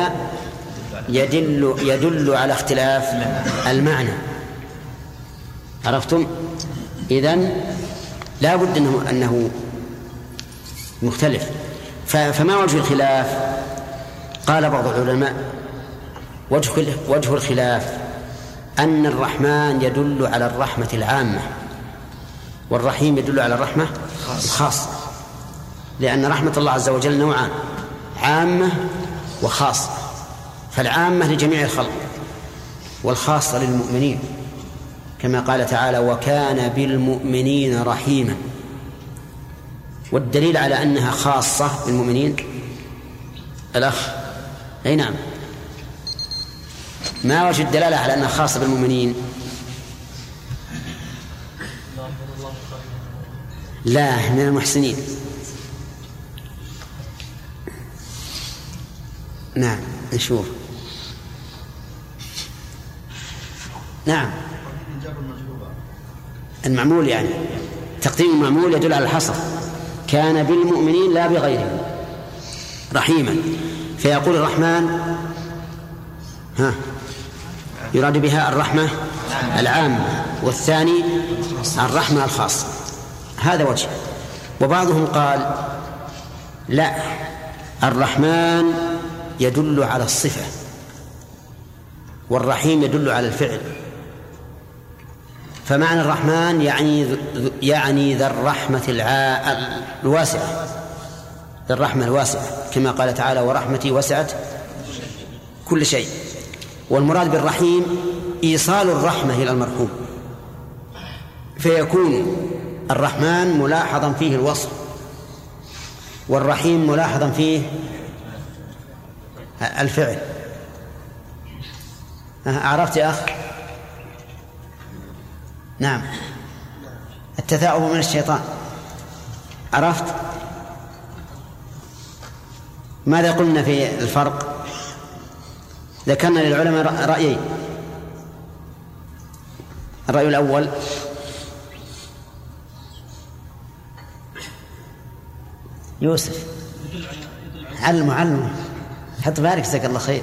[SPEAKER 1] يدل يدل على اختلاف المعنى عرفتم؟ إذن لا بد أنه أنه مختلف فما وجه الخلاف؟ قال بعض العلماء وجه وجه الخلاف أن الرحمن يدل على الرحمة العامة والرحيم يدل على الرحمة الخاصة. لأن رحمة الله عز وجل نوعان عامة وخاصة. فالعامة لجميع الخلق والخاصة للمؤمنين. كما قال تعالى وكان بالمؤمنين رحيما. والدليل على أنها خاصة بالمؤمنين الأخ. أي نعم. ما وجه الدلالة على أنها خاصة بالمؤمنين؟ لا من المحسنين. نعم نشوف. نعم. المعمول يعني تقديم المعمول يدل على الحصر. كان بالمؤمنين لا بغيرهم. رحيما. فيقول الرحمن ها. يراد بها الرحمة العامة والثاني الرحمة الخاصة هذا وجه. وبعضهم قال لا الرحمن يدل على الصفة والرحيم يدل على الفعل. فمعنى الرحمن يعني يعني ذا الرحمة الواسعة. ذا الرحمة الواسعة كما قال تعالى ورحمتي وسعت كل شيء. والمراد بالرحيم إيصال الرحمة إلى المرحوم. فيكون الرحمن ملاحظا فيه الوصف والرحيم ملاحظا فيه الفعل. عرفت يا أخ؟ نعم. التثاؤب من الشيطان. عرفت؟ ماذا قلنا في الفرق؟ ذكرنا للعلماء رأيين الرأي الأول. يوسف. علم علمه حط بارك جزاك الله خير.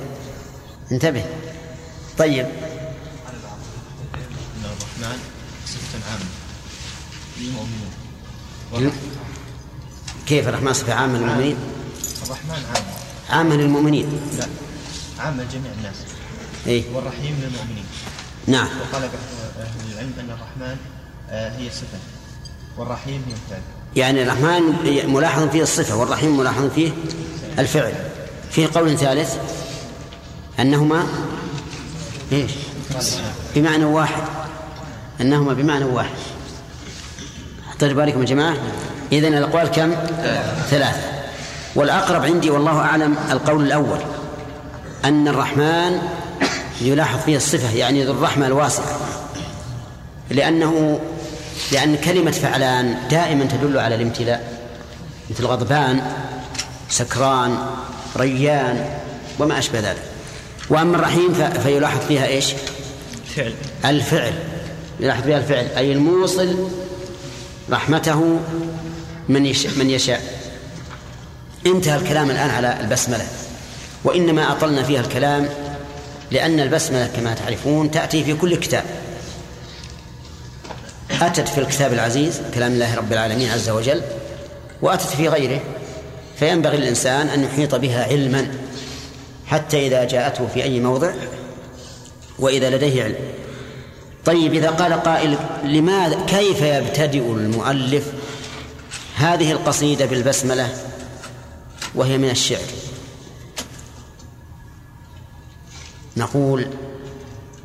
[SPEAKER 1] انتبه. طيب.
[SPEAKER 3] ان الرحمن؟ صفة عامة للمؤمنين.
[SPEAKER 1] كيف الرحمن صفة عامة. للمؤمنين؟
[SPEAKER 3] الرحمن عام
[SPEAKER 1] عامة للمؤمنين.
[SPEAKER 3] لا. عامة لجميع الناس.
[SPEAKER 1] إيه؟
[SPEAKER 3] والرحيم للمؤمنين
[SPEAKER 1] نعم.
[SPEAKER 3] وقال أهل العلم أن الرحمن آه، هي صفة والرحيم هي الفعل.
[SPEAKER 1] يعني الرحمن ملاحظ فيه الصفة والرحيم ملاحظ فيه الفعل. فيه قول ثالث أنهما إيش؟ بمعنى واحد. أنهما بمعنى واحد. احتج بالكم يا جماعة. إذن الأقوال كم؟ ثلاثة. والأقرب عندي والله أعلم القول الأول. أن الرحمن يلاحظ فيه الصفة يعني ذو الرحمة الواسعة. لأنه لأن كلمة فعلان دائما تدل على الامتلاء مثل غضبان سكران ريان وما أشبه ذلك. وأما الرحيم فيلاحظ فيها إيش؟
[SPEAKER 3] فعل.
[SPEAKER 1] الفعل. يلاحظ فيها الفعل. أي الموصل رحمته من يشاء, من يشاء. انتهى الكلام الآن على البسملة. وإنما أطلنا فيها الكلام لأن البسملة كما تعرفون تأتي في كل كتاب. أتت في الكتاب العزيز كلام الله رب العالمين عز وجل وأتت في غيره. فينبغي للإنسان أن يحيط بها علما حتى إذا جاءته في أي موضع وإذا لديه علم. طيب إذا قال قائل لماذا كيف يبتدئ المؤلف هذه القصيدة بالبسملة وهي من الشعر؟ نقول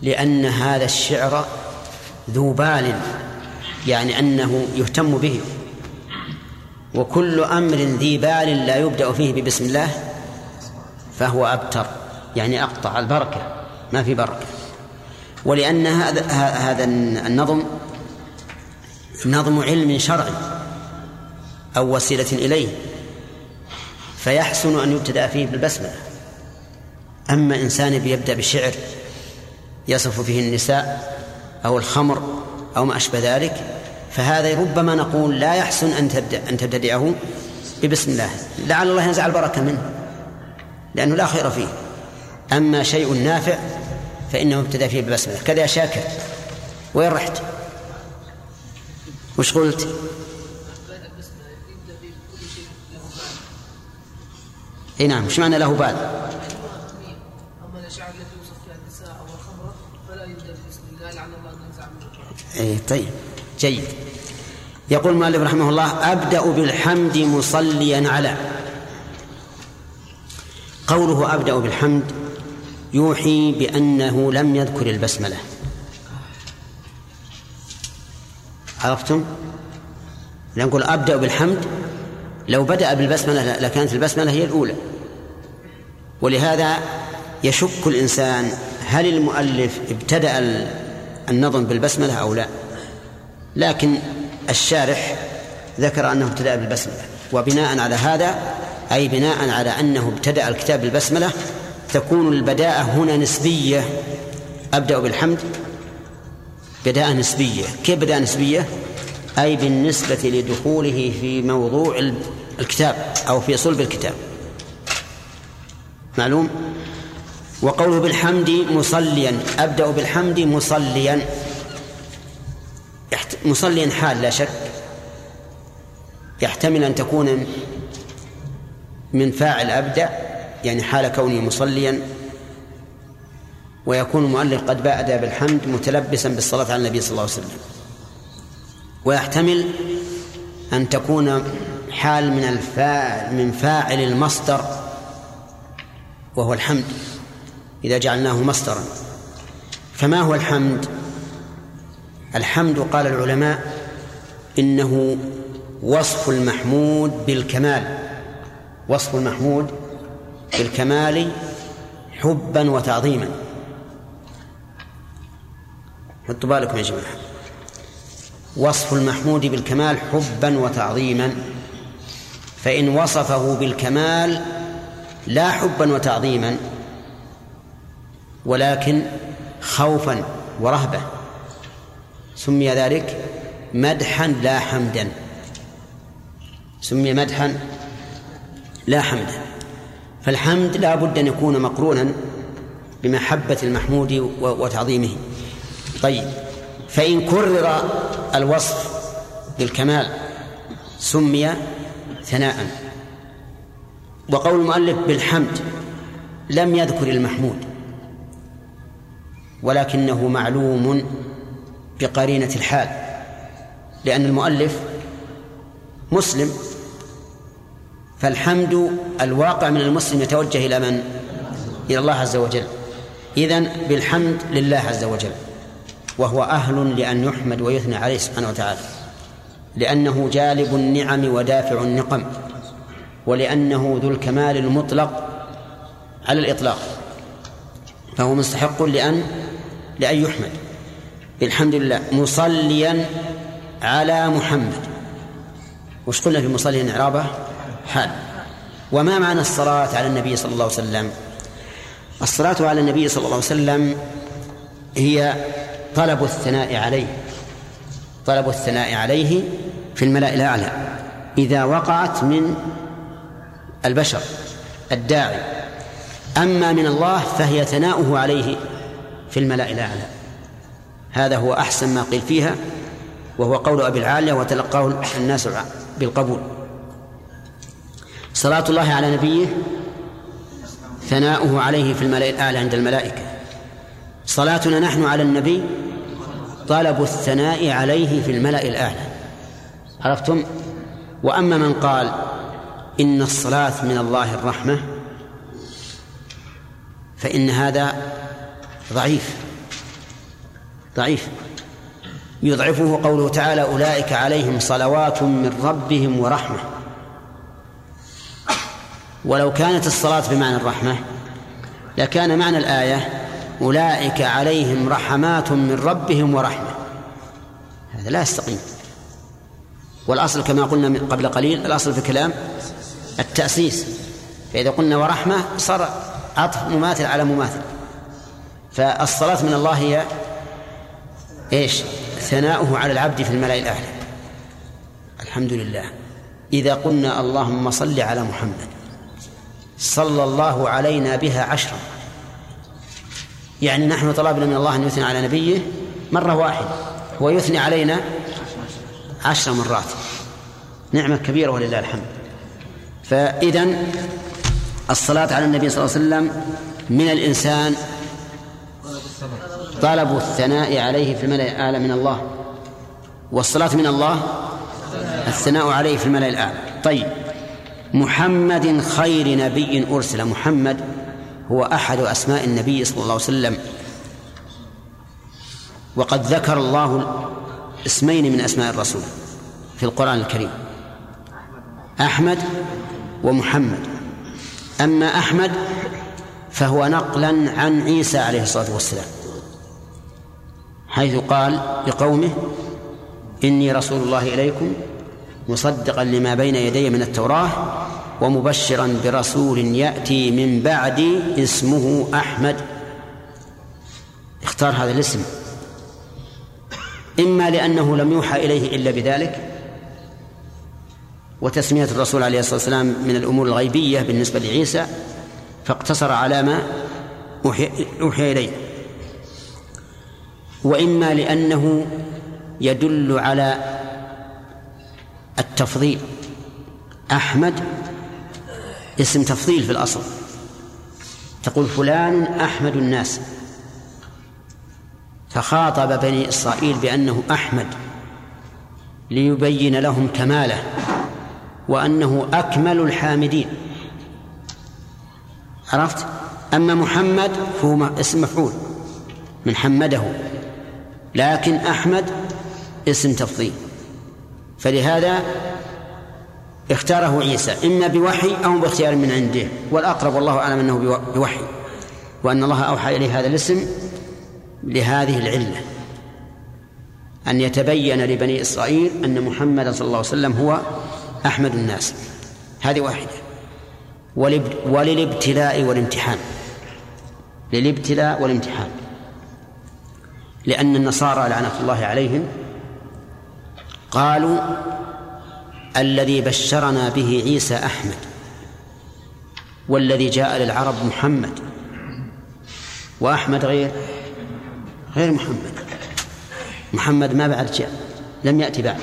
[SPEAKER 1] لأن هذا الشعر ذو بال يعني أنه يهتم به. وكل أمر ذي بال لا يبدأ فيه ببسم الله فهو أبتر يعني أقطع البركة ما في بركة. ولأن هذا هذا النظم نظم علم شرعي أو وسيلة إليه فيحسن أن يبتدأ فيه بالبسملة. أما إنسان بيبدأ بشعر يصف فيه النساء أو الخمر أو ما أشبه ذلك فهذا ربما نقول لا يحسن أن تبدأ أن تبتدئه ببسم الله لعل الله ينزع البركة منه لأنه لا خير فيه أما شيء نافع فإنه ابتدأ فيه ببسملة كذا يا شاكر وين رحت؟ وش قلت؟ إي نعم وش معنى له بال؟ اما الاشعار التي يوصف فيها النساء أو الخمره فلا يبدا باسم الله لعل الله ان ينزع اي طيب جيد. يقول المؤلف رحمه الله أبدأ بالحمد مصليا على. قوله أبدأ بالحمد يوحي بأنه لم يذكر البسملة. عرفتم؟ نقول أبدأ بالحمد لو بدأ بالبسملة لكانت البسملة هي الأولى. ولهذا يشك الإنسان هل المؤلف ابتدأ النظم بالبسملة أو لا. لكن الشارح ذكر أنه ابتدأ بالبسملة. وبناء على هذا أي بناء على أنه ابتدأ الكتاب بالبسملة تكون البداءة هنا نسبية. أبدأ بالحمد. بداءة نسبية. كيف بداءة نسبية؟ أي بالنسبة لدخوله في موضوع الكتاب أو في صلب الكتاب. معلوم؟ وقوله بالحمد مصليا أبدأ بالحمد مصليا. مصليا حال لا شك. يحتمل أن تكون من فاعل أبدأ يعني حال كوني مصليا. ويكون المؤلف قد بادأ بالحمد متلبسا بالصلاة على النبي صلى الله عليه وسلم. ويحتمل أن تكون حال من الفاعل من فاعل المصدر وهو الحمد. إذا جعلناه مصدرا. فما هو الحمد؟ الحمد قال العلماء إنه وصف المحمود بالكمال. وصف المحمود بالكمال حبا وتعظيما. حطوا بالكم يا جماعة. وصف المحمود بالكمال حبا وتعظيما. فإن وصفه بالكمال لا حبا وتعظيما. ولكن خوفا ورهبة سمي ذلك مدحا لا حمدا. سمي مدحا لا حمدا. فالحمد لا بد أن يكون مقرونا بمحبة المحمود وتعظيمه. طيب فإن كرر الوصف بالكمال سمي ثناء. وقول المؤلف بالحمد لم يذكر المحمود. ولكنه معلوم بقرينة الحال لأن المؤلف مسلم فالحمد الواقع من المسلم يتوجه إلى من؟ إلى الله عز وجل إذن بالحمد لله عز وجل وهو أهل لأن يحمد ويثنى عليه سبحانه وتعالى لأنه جالب النعم ودافع النقم ولأنه ذو الكمال المطلق على الإطلاق فهو مستحق لأن لأن يحمد. الحمد لله. مصليا على محمد. وش قلنا في مصليا إعرابه حال. وما معنى الصلاة على النبي صلى الله عليه وسلم؟ الصلاة على النبي صلى الله عليه وسلم هي طلب الثناء عليه. طلب الثناء عليه في الملأ الأعلى. إذا وقعت من البشر الداعي. أما من الله فهي ثناؤه عليه. في الملأ الأعلى. هذا هو أحسن ما قيل فيها وهو قول أبي العالية وتلقاه الناس بالقبول صلاة الله على نبيه ثناؤه عليه في الملأ الأعلى عند الملائكة. صلاتنا نحن على النبي طلب الثناء عليه في الملأ الأعلى. عرفتم؟ وأما من قال إن الصلاة من الله الرحمة فإن هذا ضعيف. ضعيف. يضعفه قوله تعالى أولئك عليهم صلوات من ربهم ورحمة. ولو كانت الصلاة بمعنى الرحمة لكان معنى الآية أولئك عليهم رحمات من ربهم ورحمة. هذا لا يستقيم. والأصل كما قلنا قبل قليل الأصل في الكلام التأسيس. فإذا قلنا ورحمة صار عطف مماثل على مماثل. فالصلاة من الله هي إيش؟ ثناؤه على العبد في الملأ الأعلى. الحمد لله. إذا قلنا اللهم صل على محمد صلى الله علينا بها عشرا. يعني نحن طلبنا من الله أن يثني على نبيه مرة واحدة هو يثني علينا عشر مرات. نعمة كبيرة ولله الحمد. فإذا الصلاة على النبي صلى الله عليه وسلم من الإنسان طلب الثناء عليه في الملأ الأعلى من الله. والصلاة من الله؟ الثناء عليه في الملأ الأعلى. طيب. محمد خير نبي أرسل. محمد هو أحد أسماء النبي صلى الله عليه وسلم. وقد ذكر الله اسمين من أسماء الرسول في القرآن الكريم. أحمد ومحمد. أما أحمد فهو نقلا عن عيسى عليه الصلاة والسلام. حيث قال لقومه إني رسول الله إليكم مصدقا لما بين يدي من التوراة ومبشرا برسول يأتي من بعدي اسمه أحمد. اختار هذا الاسم. إما لأنه لم يوحى إليه إلا بذلك وتسمية الرسول عليه الصلاة والسلام من الأمور الغيبية بالنسبة لعيسى فاقتصر على ما أوحي إليه. وإما لأنه يدل على التفضيل. أحمد اسم تفضيل في الأصل. تقول فلان أحمد الناس. فخاطب بني إسرائيل بأنه أحمد ليبين لهم كماله وأنه أكمل الحامدين. عرفت؟ أما محمد فهو اسم مفعول من حمده. لكن أحمد اسم تفضيل. فلهذا اختاره عيسى إما بوحي أو باختيار من عنده والأقرب والله أعلم أنه بوحي وأن الله أوحى إليه هذا الاسم لهذه العلة. أن يتبين لبني إسرائيل أن محمدا صلى الله عليه وسلم هو أحمد الناس. هذه واحدة. وللابتلاء والامتحان. للابتلاء والامتحان. لأن النصارى لعنة الله عليهم قالوا الذي بشرنا به عيسى أحمد والذي جاء للعرب محمد وأحمد غير غير محمد. محمد ما بعد جاء لم يأتي بعد.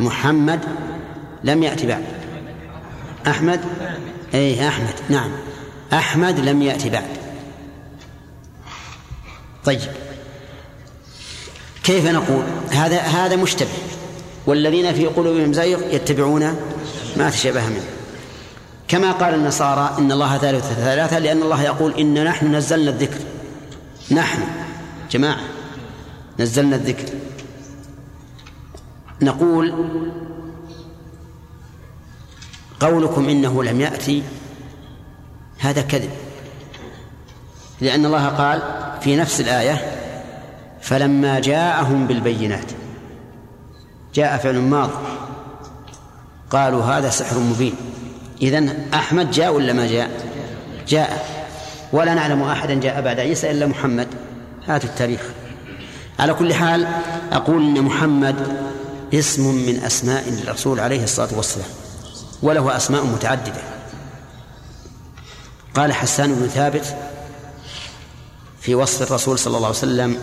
[SPEAKER 1] محمد لم يأتي بعد. أحمد؟ أي أحمد نعم. أحمد لم يأتي بعد. طيب. كيف نقول؟ هذا هذا مشتبه. والذين في قلوبهم زيغ يتبعون ما تشابه منه. كما قال النصارى إن الله ثالث ثلاثة لأن الله يقول إن نحن نزلنا الذكر. نحن. جماعة. نزلنا الذكر. نقول قولكم إنه لم يأتي. هذا كذب. لأن الله قال في نفس الآية فلما جاءهم بالبينات جاء فعل ماض قالوا هذا سحر مبين. إذن أحمد جاء ولا ما جاء؟ جاء. ولا نعلم أحدا جاء بعد عيسى إلا محمد. هاتوا التاريخ. على كل حال أقول أن محمد اسم من أسماء الرسول عليه الصلاة والسلام وله أسماء متعددة. قال حسان بن ثابت في وصف الرسول صلى الله عليه وسلم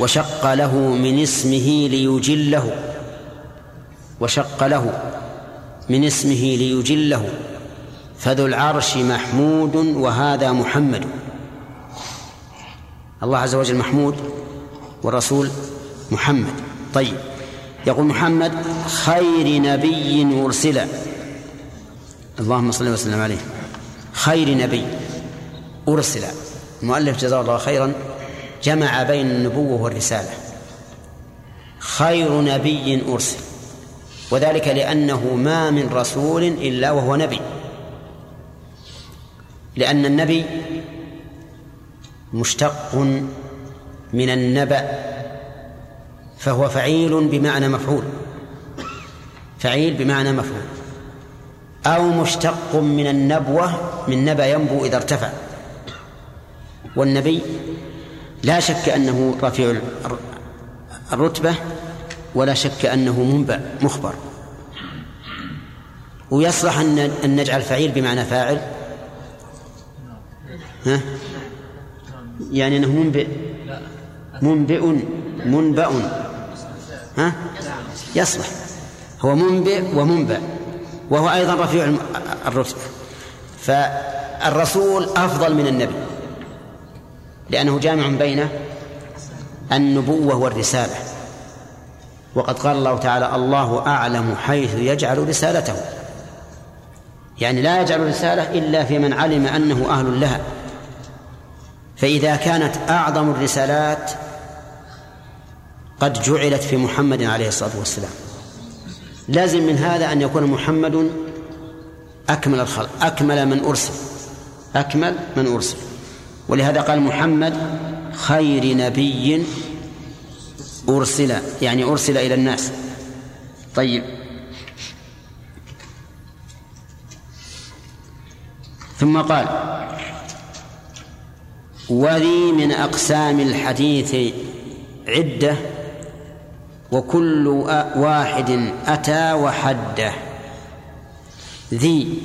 [SPEAKER 1] وشق له من اسمه ليجله وشق له من اسمه ليجله فذو العرش محمود وهذا محمد. الله عز وجل محمود والرسول محمد. طيب يقول محمد خير نبي أرسل. اللهم صل وسلم عليه. خير نبي أرسل. المؤلف جزاه الله خيرا جمع بين النبوة والرسالة. خير نبي أرسل وذلك لأنه ما من رسول إلا وهو نبي. لأن النبي مشتق من النبأ فهو فعيل بمعنى مفعول فعيل بمعنى مفعول. أو مشتق من النبوة من نبأ ينبو إذا ارتفع. والنبي لا شك أنه رفيع الرتبة ولا شك أنه منبأ مخبر. ويصلح أن نجعل فعيل بمعنى فاعل. ها؟ يعني أنه منبئ منبئ منبأ ها؟ يصلح. هو منبئ ومنبأ وهو أيضا رفيع الرتبة فالرسول أفضل من النبي. لأنه جامع بين النبوة والرسالة. وقد قال الله تعالى الله أعلم حيث يجعل رسالته. يعني لا يجعل رسالة إلا في من علم أنه أهل لها. فإذا كانت أعظم الرسالات قد جعلت في محمد عليه الصلاة والسلام. لازم من هذا أن يكون محمد أكمل الخلق أكمل من أرسل أكمل من أرسل. ولهذا قال محمد خير نبي أرسل يعني أرسل إلى الناس. طيب. ثم قال وذي من أقسام الحديث عدة وكل واحد أتى وحده. ذي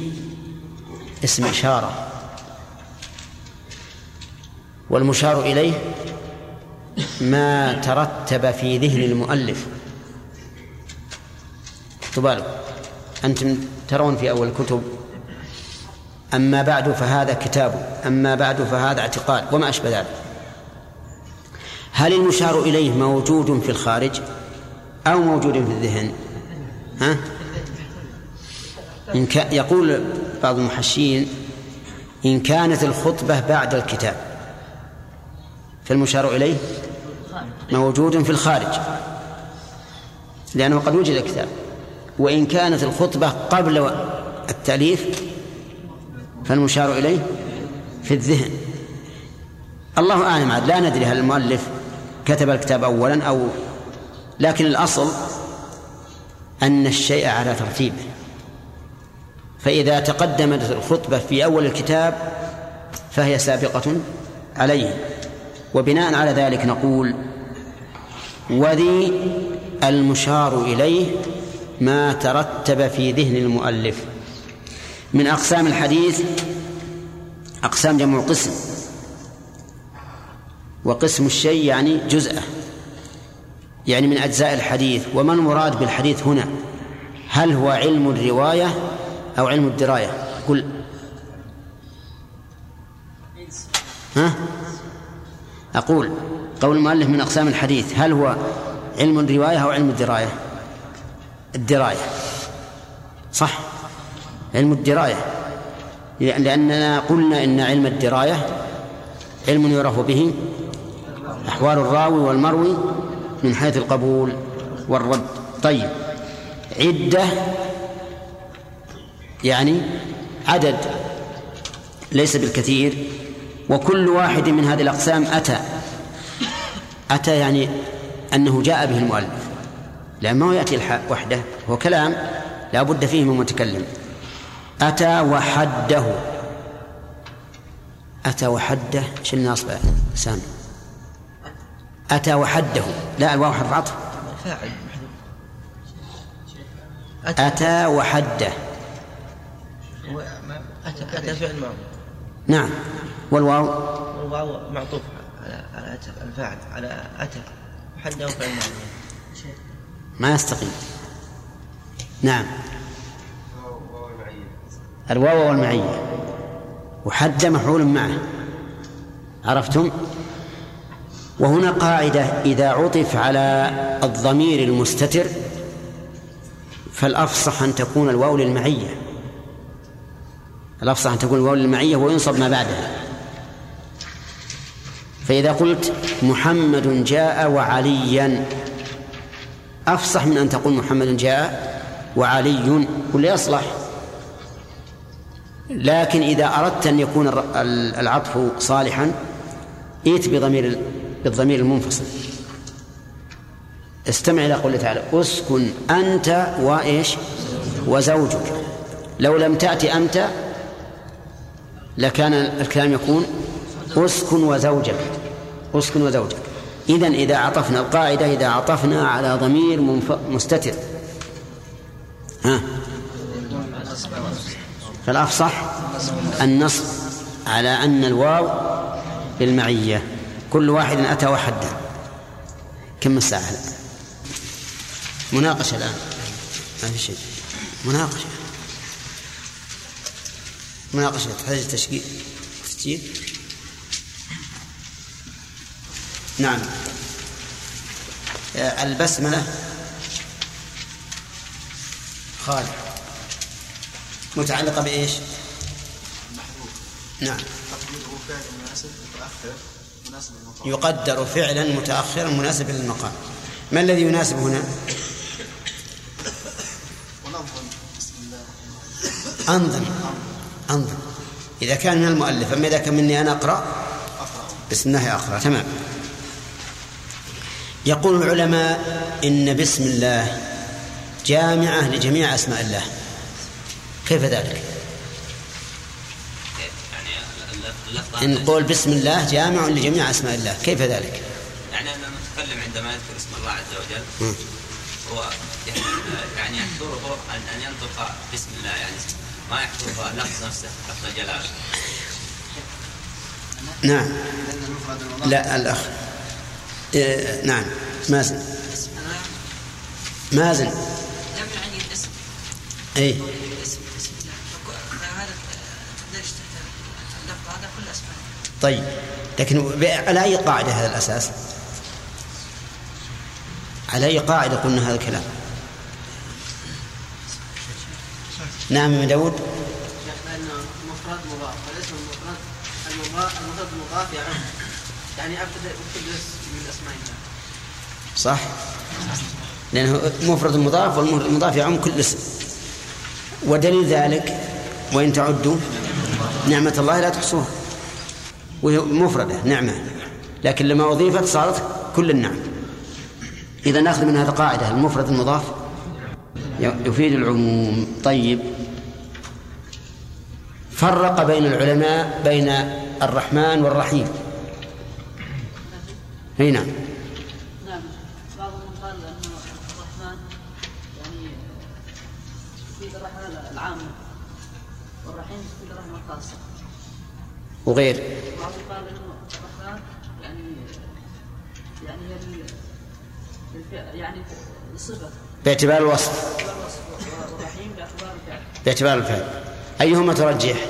[SPEAKER 1] اسم إشارة. والمشار إليه ما ترتب في ذهن المؤلف. تبالغ. أنتم ترون في أول الكتب. أما بعد فهذا كتاب. أما بعد فهذا اعتقاد. وما أشبه ذلك. هل المشار إليه موجود في الخارج أو موجود في الذهن؟ ها؟ إن كان يقول بعض المحشين إن كانت الخطبة بعد الكتاب. فالمشار إليه موجود في الخارج لأنه قد وجد الكتاب وإن كانت الخطبة قبل التأليف فالمشار إليه في الذهن. الله أعلم عاد لا ندري هل المؤلف كتب الكتاب أولا أو لكن الأصل أن الشيء على ترتيبه. فإذا تقدمت الخطبة في أول الكتاب فهي سابقة عليه. وبناء على ذلك نقول وذي المشار إليه ما ترتب في ذهن المؤلف. من أقسام الحديث أقسام جمع قسم. وقسم الشيء يعني جزءه. يعني من أجزاء الحديث. وما المراد بالحديث هنا؟ هل هو علم الرواية أو علم الدراية؟ قل. ها؟ أقول قول المؤلف من أقسام الحديث هل هو علم الرواية أو علم الدراية؟ الدراية. صح. علم الدراية. لأننا قلنا إن علم الدراية علم يعرف به أحوال الراوي والمروي من حيث القبول والرد. طيب. عدة يعني عدد ليس بالكثير وكل واحد من هذه الأقسام أتى. أتى يعني أنه جاء به المؤلف. لأن ما هو يأتي وحده. هو كلام لا بد فيه من متكلم. أتى وحده. أتى وحده. إيش الناصب سامي. أتى وحده. لا الواو حرف عطف.
[SPEAKER 3] فاعل
[SPEAKER 1] أتى وحده.
[SPEAKER 3] أتى فعل
[SPEAKER 1] نعم. والواو؟
[SPEAKER 3] والواو معطوف على على أتى الفاعل على أتى. حده فعل
[SPEAKER 1] ما يستقيم. نعم. الواو والمعية. وحد مفعول معه. عرفتم؟ وهنا قاعدة إذا عطف على الضمير المستتر فالأفصح أن تكون الواو للمعية. الأفصح أن تكون الواو للمعية وينصب ما بعدها. فإذا قلت محمد جاء وعليا أفصح من أن تقول محمد جاء وعلي ولا يصلح. لكن إذا أردت أن يكون العطف صالحا ائت بضمير بالضمير المنفصل. استمع إلى قوله تعالى أسكن أنت وإيش؟ وزوجك. لو لم تأتي أنت لكان الكلام يكون اسكن وزوجك اسكن وزوجك. إذا إذا عطفنا القاعدة إذا عطفنا على ضمير. مستتر. ها؟ فالأفصح النصب على أن الواو للمعية. كل واحد أتى وحده. كم الساعة الآن؟ مناقشة الآن. ما في شيء. مناقشة. مناقشة. تحتاج تشكيل تسجيل. نعم. آه، البسملة خالد. متعلقة بإيش؟ نعم. يقدر فعلا متأخرا مناسبا للمقام. ما الذي يناسب هنا؟ أنظم. أنظم. إذا كان من المؤلف أما إذا كان مني أنا أقرأ. بسم الله أقرأ. تمام. يقول العلماء إن بسم الله جامعة لجميع أسماء الله كيف ذلك؟
[SPEAKER 4] يعني اللفظ
[SPEAKER 1] إن قول بسم الله جامع لجميع أسماء الله كيف ذلك؟
[SPEAKER 4] يعني ان المتكلم عندما يذكر اسم الله عز وجل. هو يعني يحضره ان أن ينطق بسم الله يعني ما يحضره اللفظ نفسه لفظ الجلاله
[SPEAKER 1] نعم لا الأخ إيه نعم. مازن. مازن.
[SPEAKER 5] جمع يعني الاسم اسماء
[SPEAKER 1] طيب. لكن على أي قاعدة هذا الأساس؟ على أي قاعدة قلنا هذا الكلام؟ نعم يا داود؟
[SPEAKER 2] لأنه مفرد مضاف والاسم المفرد المضاف المضاف يعني أبتدأ بكل اسم من أسماء الله
[SPEAKER 1] صح؟ لأنه مفرد مضاف والمفرد المضاف يعم كل اسم. ودليل ذلك وإن تعدوا نعمة الله لا تحصوها. وهي مفردة نعمة. لكن لما أضيفت صارت كل النعم. إذا نأخذ من هذا قاعدة المفرد المضاف يفيد العموم. طيب. فرق بين العلماء بين الرحمن والرحيم. هنا نعم
[SPEAKER 5] نعم بعضهم قال انه الرحمن يعني يفيد الرحمه العامه والرحيم يفيد الرحمه الخاصه
[SPEAKER 1] وغير.
[SPEAKER 5] يعني
[SPEAKER 1] باعتبار الوصف.
[SPEAKER 5] باعتبار الفعل.
[SPEAKER 1] أيهما ترجح؟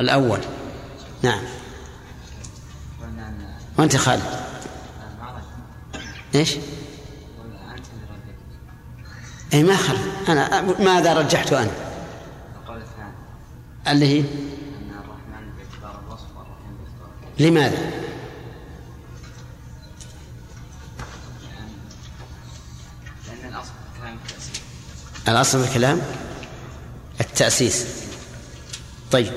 [SPEAKER 1] الأول. نعم. وأنت خالد. إيش؟ أي ما خل أنا ماذا رجحت أنا.
[SPEAKER 6] الثاني
[SPEAKER 1] اللي هي؟ لماذا؟
[SPEAKER 6] الأصل في الكلام التأسيس.
[SPEAKER 1] طيب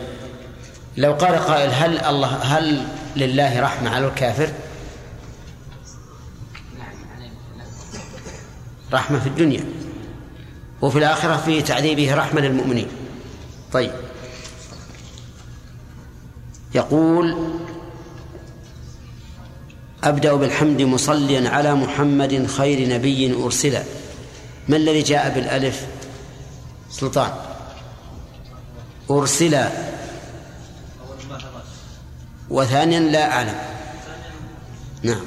[SPEAKER 1] لو قال قائل هل الله هل لله رحمة على الكافر؟ رحمة في الدنيا وفي الآخرة في تعذيبه رحمة للمؤمنين. طيب يقول أبدأ بالحمد مصليا على محمد خير نبي أرسل ما الذي جاء بالألف؟ سلطان. أرسل. وثانيا لا أعلم. نعم.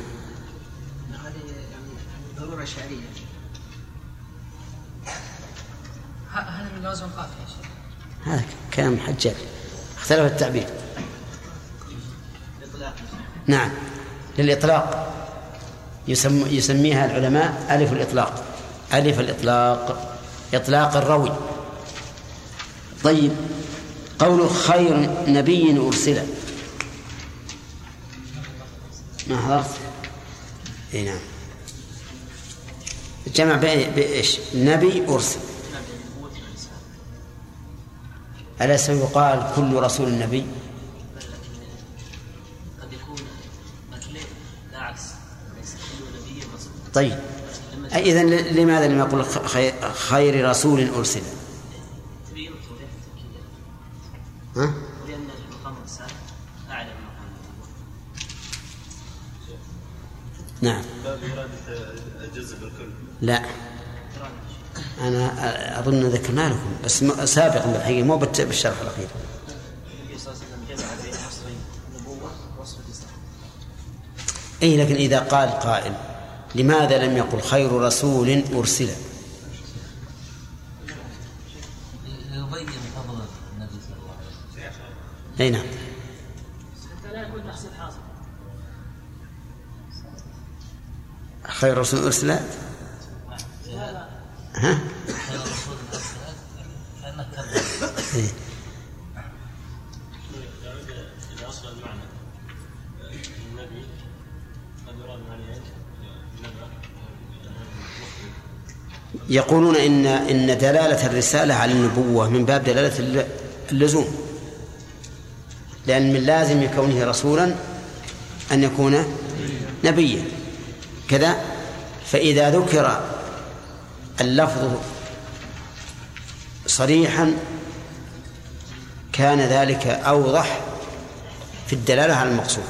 [SPEAKER 2] هذه يعني ضرورة شعرية هذا من لازم قافية
[SPEAKER 1] هذا كلام حجاج. اختلف التعبير. نعم. للإطلاق. يسم يسميها العلماء ألف الإطلاق. ألف الإطلاق. إطلاق الروي. طيب. قول خير نبي أرسل ما حضرت؟ إي نعم. الجمع بين بإيش؟ نبي أرسل. أليس يقال كل رسول نبي؟
[SPEAKER 5] قد يكون مثل لا عكس ليس كل نبي رسول
[SPEAKER 1] طيب إذا لماذا لم يقل خير, خير رسول أرسل؟ ها؟ نعم
[SPEAKER 7] الجزء بالكل
[SPEAKER 1] لا أنا أظن ذكرنا لكم بس سابقا بالحقيقة مو بالشرح الأخير أي لكن إذا قال قائل لماذا لم يقل خير رسول أرسل
[SPEAKER 6] يبين فضل النبي صلى الله عليه وسلم.
[SPEAKER 1] أي نعم.
[SPEAKER 5] حتى لا يكون تحصيل حاصل
[SPEAKER 1] خير رسول أرسل ها؟ يقولون إن إن دلالة الرسالة على النبوة من باب دلالة الل- اللزوم. لأن من لازم كونه رسولا أن يكون نبيا. كذا فإذا ذكر اللفظ صريحا كان ذلك أوضح في الدلالة على المقصود.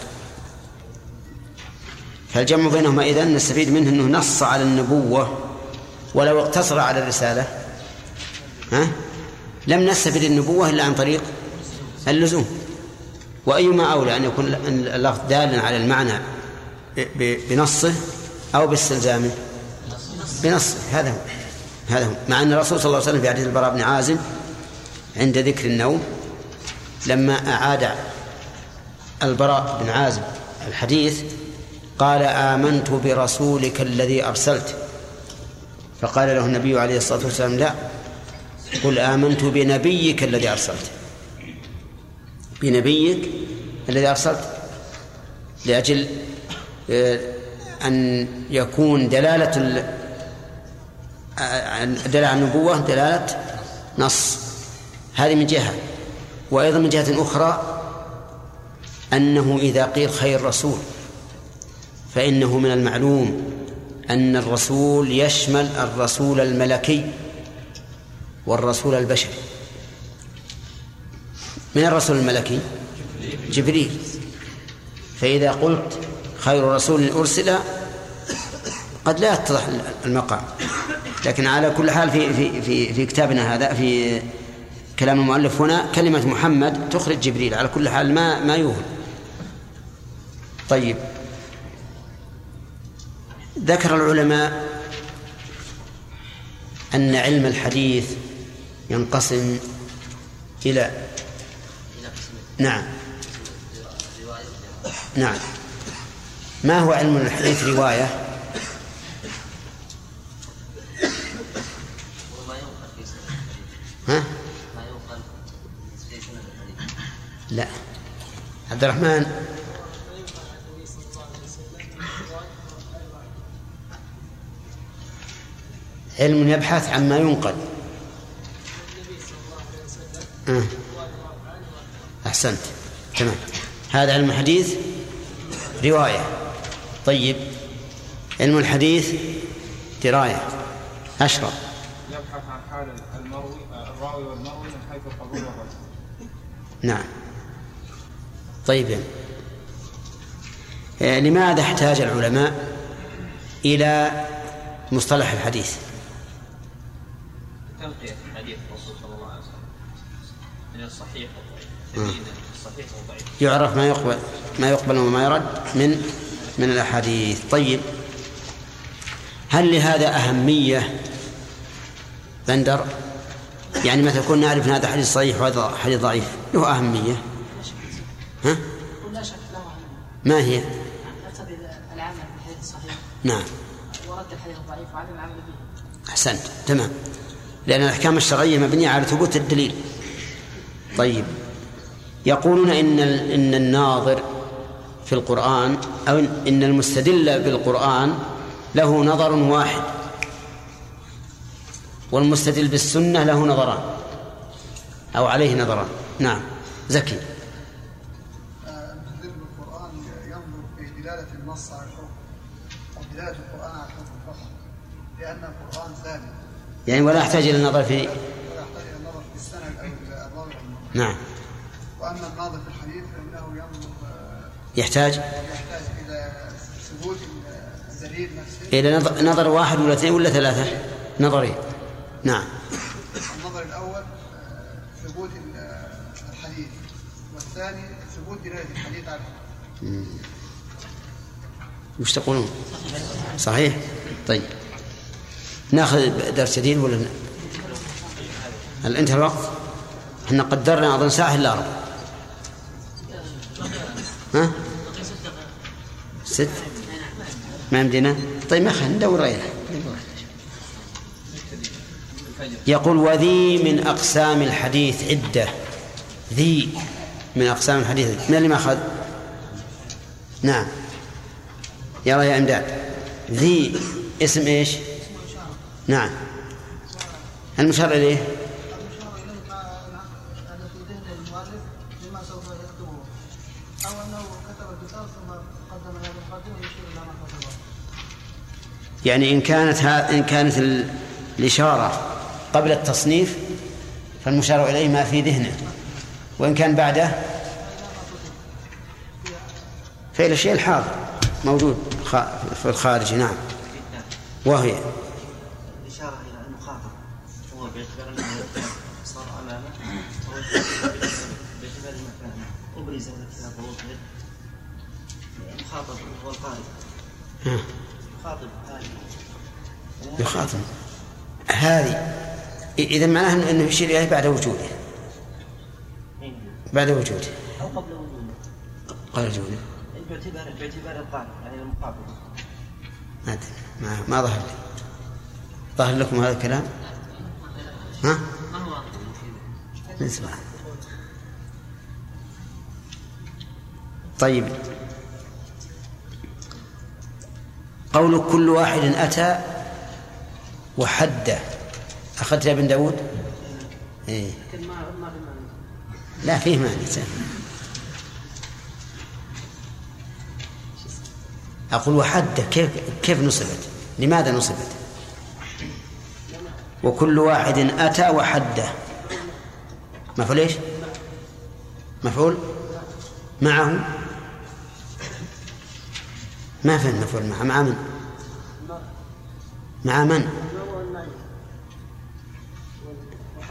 [SPEAKER 1] فالجمع بينهما إذن نستفيد منه أنه نص على النبوة ولو اقتصر على الرسالة ها؟ لم نستفد النبوة إلا عن طريق اللزوم. وأيما أولى أن يكون اللفظ دالا على المعنى بنصه أو باستلزامه بنصه. هذا هو. هذا هو. مع أن الرسول صلى الله عليه وسلم في حديث البراء بن عازم عند ذكر النوم لما أعاد البراء بن عازم الحديث قال آمنت برسولك الذي أرسلت. فقال له النبي عليه الصلاة والسلام لا قل آمنت بنبيك الذي أرسلت. بنبيك الذي أرسلت لأجل آه، أن يكون دلالة ال- آه، دلالة النبوة دلالة نص. هذه من جهة. وأيضا من جهة أخرى أنه إذا قيل خير رسول فإنه من المعلوم. أن الرسول يشمل الرسول الملكي والرسول البشري. من الرسول الملكي؟ جبريل. فإذا قلت خير رسول أرسل قد لا يتضح المقام. لكن على كل حال في في في في كتابنا هذا في كلام المؤلف هنا كلمة محمد تخرج جبريل. على كل حال ما ما يوهم طيب. ذكر العلماء أن علم الحديث ينقسم إلى نعم. نعم. ما هو علم الحديث رواية؟ ها؟ لا. عبد الرحمن علم يبحث عما ينقل. آه. أحسنت. تمام. هذا علم الحديث؟ رواية. طيب. علم الحديث؟ دراية. أشرف
[SPEAKER 8] يبحث عن حال المروي الراوي والمروي من حيث القبول والرد.
[SPEAKER 1] نعم. طيب. آه، لماذا احتاج العلماء إلى مصطلح الحديث
[SPEAKER 6] تنقية حديث الرسول صلى الله عليه وسلم من الصحيح والضعيف الصحيح والضعيف
[SPEAKER 1] يعرف ما يقبل ما يقبل وما يرد من من الأحاديث. طيب. هل لهذا أهمية بندر؟ يعني مثلا كنا نعرف أن هذا حديث صحيح وهذا حديث ضعيف له أهمية. ها؟ ما هي؟
[SPEAKER 5] العمل بالحديث الصحيح
[SPEAKER 1] نعم.
[SPEAKER 5] ورد الحديث الضعيف وعدم العمل به.
[SPEAKER 1] أحسنت. تمام. لأن الأحكام الشرعية مبنية على ثبوت الدليل. طيب. يقولون إن إن الناظر في القرآن أو إن المستدل بالقرآن له نظر واحد. والمستدل بالسنة له نظران. أو عليه نظران. نعم. زكي. يعني ولا يحتاج إلى النظر في
[SPEAKER 9] ولا يحتاج إلى النظر في السند أو
[SPEAKER 1] نعم.
[SPEAKER 9] وأما الناظر في الحديث فإنه ينظر آه،
[SPEAKER 1] يحتاج
[SPEAKER 9] يحتاج إلى ثبوت الدليل نفسه.
[SPEAKER 1] إلى نظر, نظر واحد ولا اثنين ولا ثلاثة؟ نظرين نعم.
[SPEAKER 9] النظر الأول آه، ثبوت آه، الحديث. والثاني ثبوت دلالة الحديث على الحكم
[SPEAKER 1] وش تقولون؟ صحيح؟ طيب. ناخذ درس جديد ولا هل انتهى الوقت؟ إحنا قدرنا اظن ساعه الا ربع ها؟ ست؟ ما يمدينا طيب ما خلينا ندور غيره يقول وذي من أقسام الحديث عدة. ذي من أقسام الحديث من اللي ما أخذ؟ نعم. يلا يا أمداد. ذي اسم إيش؟ نعم. المشار
[SPEAKER 9] إليه؟ يعني
[SPEAKER 1] إن كانت ها إن كانت ال- الإشارة قبل التصنيف فالمشار إليه ما في ذهنه. وإن كان بعده؟ فإلى الشيء الحاضر موجود في الخارج نعم. وهي
[SPEAKER 3] يخاطب هذه
[SPEAKER 1] يخاطب هذه إذا معناه أنه- يشير إليه بعد وجوده. بعد وجوده.
[SPEAKER 3] أو قبل وجوده.
[SPEAKER 1] قال وجوده.
[SPEAKER 3] باعتبار باعتبار القارئ يعني المخاطب
[SPEAKER 1] ما أدري. ما, ما ظهر لي. ظهر لكم هذا الكلام؟ ها؟
[SPEAKER 5] ما هو
[SPEAKER 1] نسمع طيب. قول كل واحد أتى وحده أخذت يا بن داود؟ إيه. لا فيه معنى أقول وحده كيف كيف نصبت؟ لماذا نصبت؟ وكل واحد أتى وحده مفعول إيش؟ مفعول؟ معه. ما في المفعول مع مع من؟ مع من؟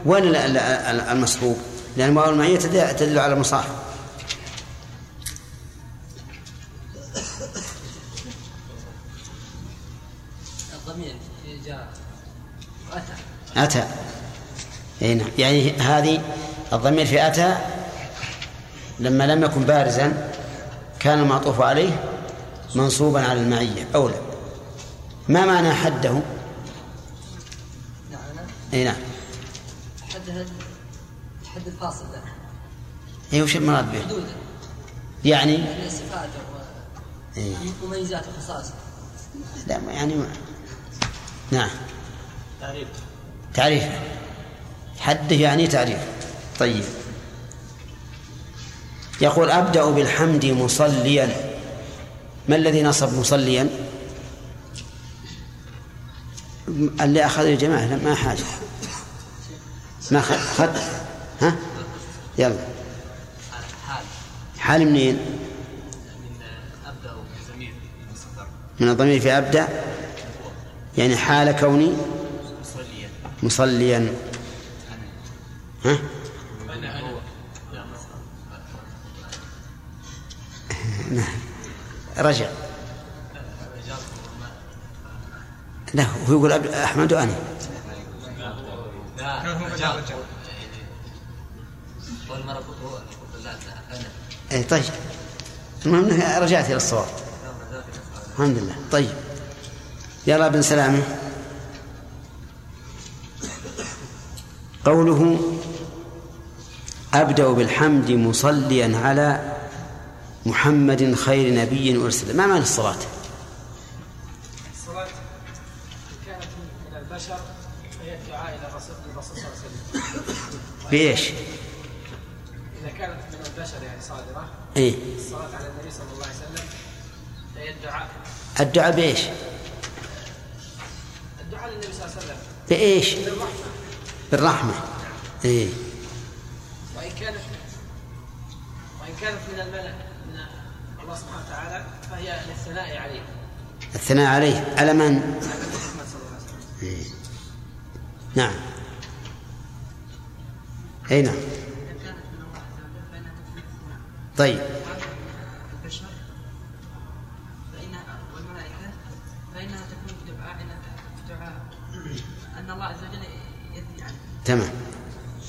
[SPEAKER 1] وين ال- ال- ال- المصحوب؟ لأن واو المعية تدل تدل على المصاحب
[SPEAKER 5] الضمير جاء أتى
[SPEAKER 1] أتى أي نعم يعني هذه الضمير في أتى لما لم يكن بارزا كان المعطوف عليه منصوبا على المعية. أولى. ما معنى حده؟
[SPEAKER 5] نعم
[SPEAKER 1] أي نعم.
[SPEAKER 5] حد الحد الفاصل ده.
[SPEAKER 1] أي وش المراد به؟
[SPEAKER 5] حدوده.
[SPEAKER 1] يعني؟
[SPEAKER 5] يعني صفاته
[SPEAKER 1] إيه.
[SPEAKER 5] ومميزاته وخصائصه.
[SPEAKER 1] لا يعني ما. نعم.
[SPEAKER 3] تعريف.
[SPEAKER 1] تعريف. حده يعني تعريف. طيب. يقول أبدأ بالحمد مصليا. ما الذي نصب مصليا؟ اللي أخذ الجماعة ما حاجة. ما أخذ ها؟ يلا. حال منين؟ من الضمير في أبدأ. يعني حال كوني؟ مصليا. ها؟ نعم. رجع. لا هو يقول أحمد وأنا. اي طيب. المهم رجعت إلى الصواب. الحمد لله. طيب. يلا بن سلامة. قوله أبدأ بالحمد مصليا على محمد خير نبي أرسل ما معنى الصلاة
[SPEAKER 2] الصلاة كانت من البشر فهي الدعاء إلى الرسول صلى الله عليه وسلم
[SPEAKER 1] بإيش؟
[SPEAKER 2] إذا كانت من البشر يعني صادرة
[SPEAKER 1] إيه؟
[SPEAKER 2] الصلاة على النبي صلى الله عليه وسلم فهي الدعاء
[SPEAKER 1] الدعاء بإيش؟
[SPEAKER 2] الدعاء للنبي صلى الله عليه وسلم
[SPEAKER 1] بإيش؟
[SPEAKER 2] بالرحمة
[SPEAKER 1] بالرحمة إيه
[SPEAKER 2] وإن كانت وإن كانت من الملأ من الله سبحانه وتعالى فهي للثناء عليه
[SPEAKER 1] الثناء عليه. على من؟ نعم. أي نعم. طيب. تمام.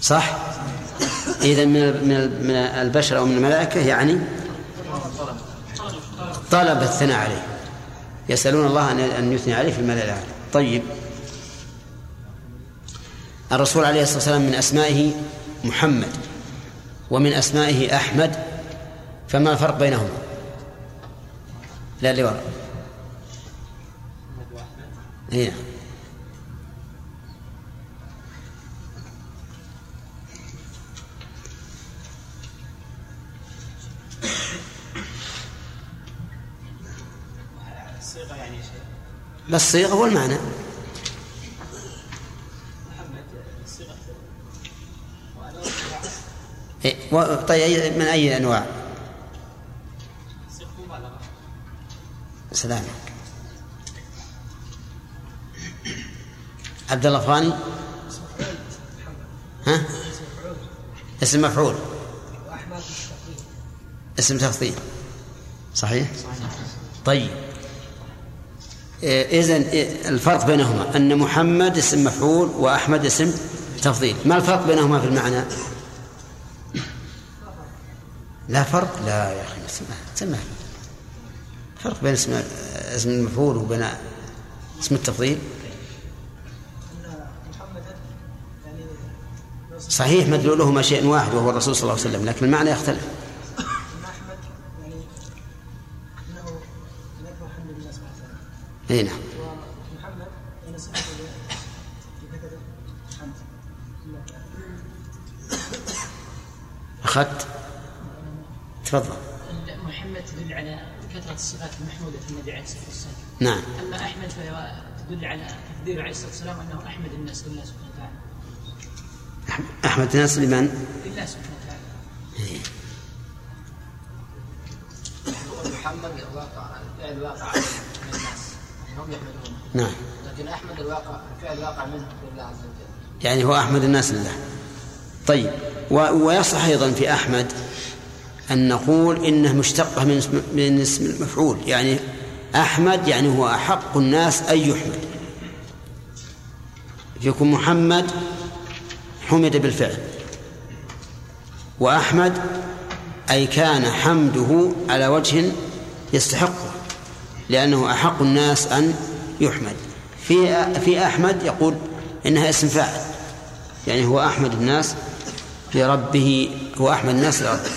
[SPEAKER 1] صح؟ إذا من من البشر أو من الملائكة يعني طلب الثناء عليه. يسألون الله أن يثني عليه في الملأ الأعلى طيب. الرسول عليه الصلاة والسلام من أسمائه محمد ومن أسمائه أحمد فما الفرق بينهما؟ لا اللي وراء إيه. بس صيغة والمعنى إيه. و- طيب من أي أنواع؟ سلام عبد الله فاني؟ ها؟ اسم مفعول. اسم تفضيل. صحيح. طيب. إذن الفرق بينهما. أن محمد اسم مفعول وأحمد اسم تفضيل. ما الفرق بينهما في المعنى؟ لا فرق؟ لا يا أخي اسمع اسمع. فرق بين اسم اسم المفعول وبين اسم التفضيل. صحيح مدلولهما شيء واحد وهو الرسول صلى الله عليه وسلم لكن المعنى يختلف. إي نعم. أخذت تفضل.
[SPEAKER 5] محمد تدل على كثرة الصفات المحمودة في النبي عليه الصلاة والسلام.
[SPEAKER 1] نعم.
[SPEAKER 5] أما أحمد فهو تدل على تقديره عليه الصلاة والسلام أنه أحمد الناس لله سبحانه وتعالى.
[SPEAKER 1] أحمد ناس لمن؟
[SPEAKER 5] لله سبحانه وتعالى.
[SPEAKER 10] محمد الواقع الفعل واقع من الناس يعني هم يحمدون
[SPEAKER 1] نعم.
[SPEAKER 10] لكن أحمد الواقع الفعل واقع منه لله عز وجل.
[SPEAKER 1] يعني هو أحمد الناس لله. طيب و... ويصح أيضا في أحمد أن نقول إنه مشتقة من اسم, من اسم المفعول. يعني أحمد يعني هو أحق الناس أن يحمد. يكون محمد حمد بالفعل. وأحمد أي كان حمده على وجه يستحقه لأنه أحق الناس أن يحمد. في في أحمد يقول إنها اسم فاعل. يعني هو أحمد الناس لربه هو أحمد الناس لربه.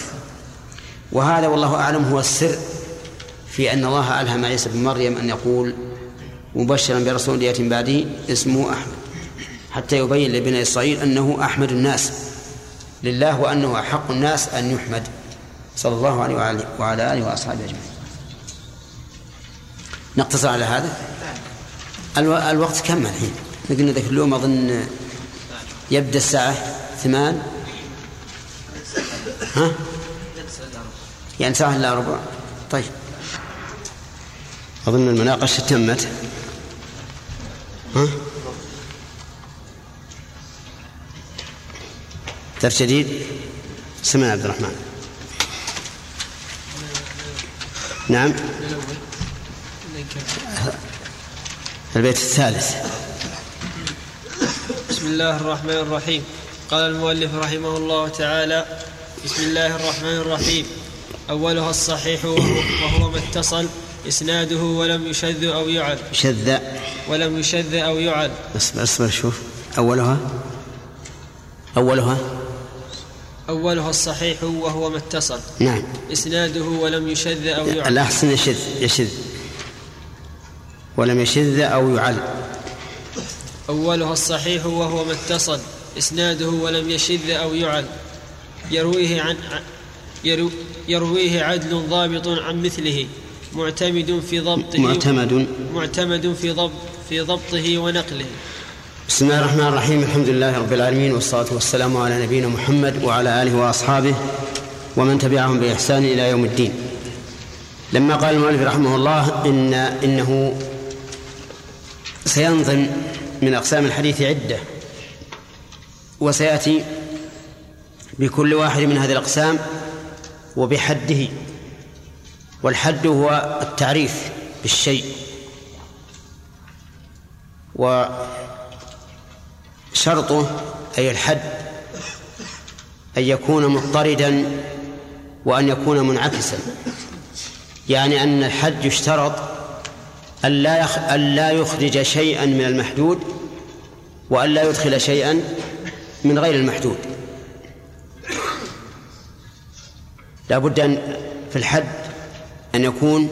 [SPEAKER 1] وهذا والله أعلم هو السر في أن الله ألهم عيسى بن مريم أن يقول مبشرا برسول يأتي بعده اسمه أحمد. حتى يبين لبني إسرائيل أنه أحمد الناس لله وأنه أحق الناس أن يحمد. صلى الله عليه وعلى, آله وأصحابه أجمعين. نقتصر على هذا. الوقت كم الحين. قلنا ذاك اليوم أظن يبدأ الساعة ثمان. ها؟ يعني ساعة إلا ربع. طيب. أظن المناقشة تمت. ها؟ درس جديد؟ سمع عبد الرحمن. نعم. البيت الثالث.
[SPEAKER 11] بسم الله الرحمن الرحيم. قال المؤلف رحمه الله تعالى بسم الله الرحمن الرحيم. أولها الصحيح وهو ما اتصل إسناده ولم يشذ أو يعل
[SPEAKER 1] شذ
[SPEAKER 11] ولم يشذ أو يعل
[SPEAKER 1] اصبر اصبر شوف. أولها؟ أولها؟
[SPEAKER 11] أولها الصحيح وهو ما اتصل.
[SPEAKER 1] نعم.
[SPEAKER 11] إسناده ولم يشذ أو يعل
[SPEAKER 1] الأحسن يشذ يشذ. ولم يشذ أو يعل
[SPEAKER 11] أولها الصحيح وهو ما اتصل. إسناده ولم يشذ أو يعل يرويه عن يرو يرويه عدل ضابط عن مثله. معتمد في ضبطه
[SPEAKER 1] معتمد.
[SPEAKER 11] معتمد في ضبط في ضبطه ونقله.
[SPEAKER 1] بسم الله الرحمن الرحيم. الحمد لله رب العالمين والصلاة والسلام على نبينا محمد وعلى آله وأصحابه ومن تبعهم بإحسان إلى يوم الدين. لما قال المؤلف رحمه الله إن إنه سينظم من أقسام الحديث عدة وسيأتي بكل واحد من هذه الأقسام وبحده والحد هو التعريف بالشيء. وشرطه أي الحد أن يكون مضطردا وأن يكون منعكسا يعني أن الحد يشترط أن لا يخ... أن لا يخرج شيئا من المحدود وأن لا يدخل شيئا من غير المحدود. لا بد أن في الحد أن يكون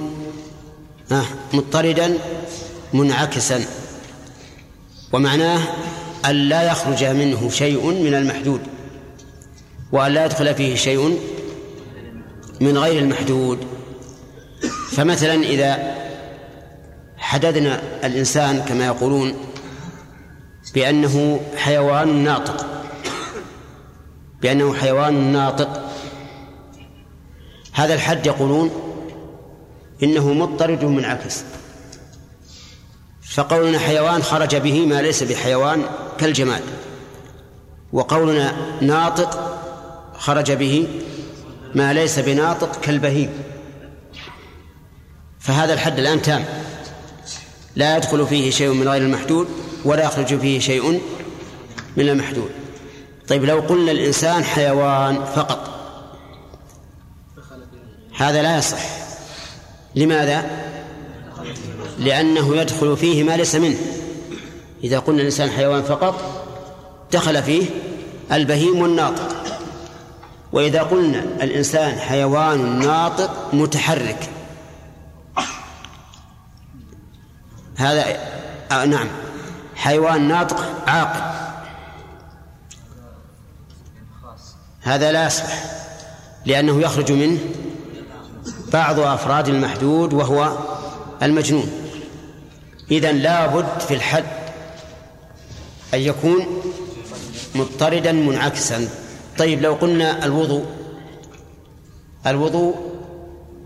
[SPEAKER 1] مضطردا منعكسا. ومعناه أن لا يخرج منه شيء من المحدود وأن لا يدخل فيه شيء من غير المحدود. فمثلا إذا حددنا الإنسان كما يقولون بأنه حيوان ناطق. بأنه حيوان ناطق. هذا الحد يقولون إنه مضطرد منعكس. فقولنا حيوان خرج به ما ليس بحيوان كالجماد. وقولنا ناطق خرج به ما ليس بناطق كالبهيم. فهذا الحد الآن تام. لا يدخل فيه شيء من غير المحدود ولا يخرج فيه شيء من المحدود. طيب لو قلنا الإنسان حيوان فقط هذا لا يصح. لماذا؟ لأنه يدخل فيه ما ليس منه. إذا قلنا الإنسان حيوان فقط دخل فيه البهيم والناطق. وإذا قلنا الإنسان حيوان ناطق متحرك هذا آه نعم. حيوان ناطق عاقل. هذا لا يصلح لأنه يخرج منه بعض أفراد المحدود وهو المجنون. إذن لا بد في الحد أن يكون مضطردا منعكسا. طيب لو قلنا الوضوء الوضوء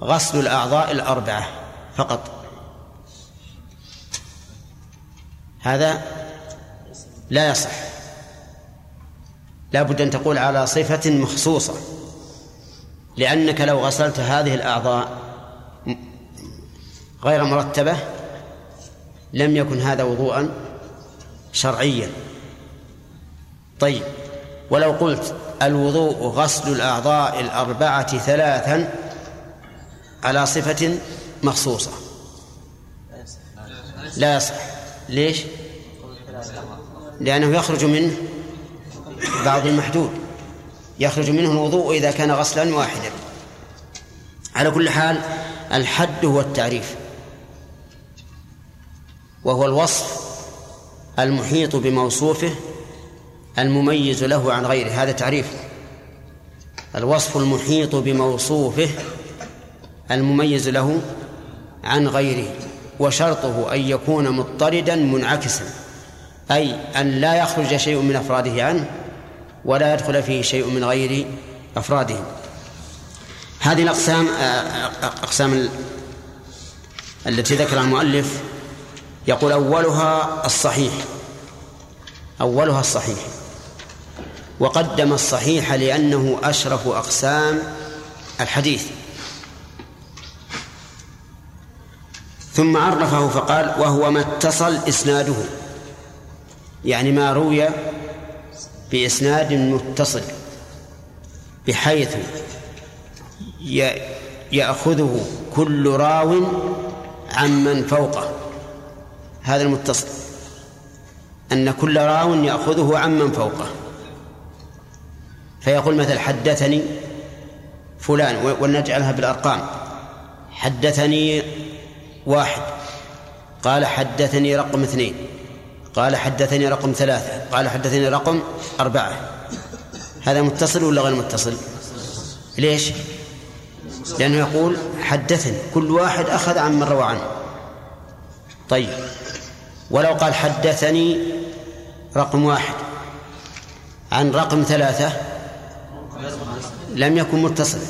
[SPEAKER 1] غسل الأعضاء الأربعة فقط. هذا لا يصح. لا بد أن تقول على صفة مخصوصة. لأنك لو غسلت هذه الأعضاء غير مرتبة لم يكن هذا وضوءا شرعيا. طيب ولو قلت الوضوء غسل الأعضاء الأربعة ثلاثا على صفة مخصوصة. لا يصح. ليش؟ لأنه يخرج منه بعض المحدود. يخرج منه الوضوء إذا كان غسلا واحدا. على كل حال الحد هو التعريف. وهو الوصف المحيط بموصوفه المميز له عن غيره. هذا تعريفه الوصف المحيط بموصوفه المميز له عن غيره. وشرطه أن يكون مضطردا منعكسا أي أن لا يخرج شيء من أفراده عنه ولا يدخل فيه شيء من غير أفراده. هذه الأقسام أقسام التي ذكرها المؤلف يقول أولها الصحيح أولها الصحيح وقدم الصحيح لأنه أشرف أقسام الحديث. ثم عرفه فقال وهو ما اتصل إسناده. يعني ما روي بإسناد متصل بحيث يأخذه كل راو عمن فوقه. هذا المتصل أن كل راو يأخذه عمن فوقه. فيقول مثل حدثني فلان ولنجعلها بالأرقام. حدثني واحد. قال حدثني رقم اثنين. قال حدثني رقم ثلاثة. قال حدثني رقم أربعة. هذا متصل ولا غير متصل؟ ليش؟ لأنه يقول حدثني. كل واحد أخذ عن من روى عنه. طيب. ولو قال حدثني رقم واحد. عن رقم ثلاثة لم يكن متصلا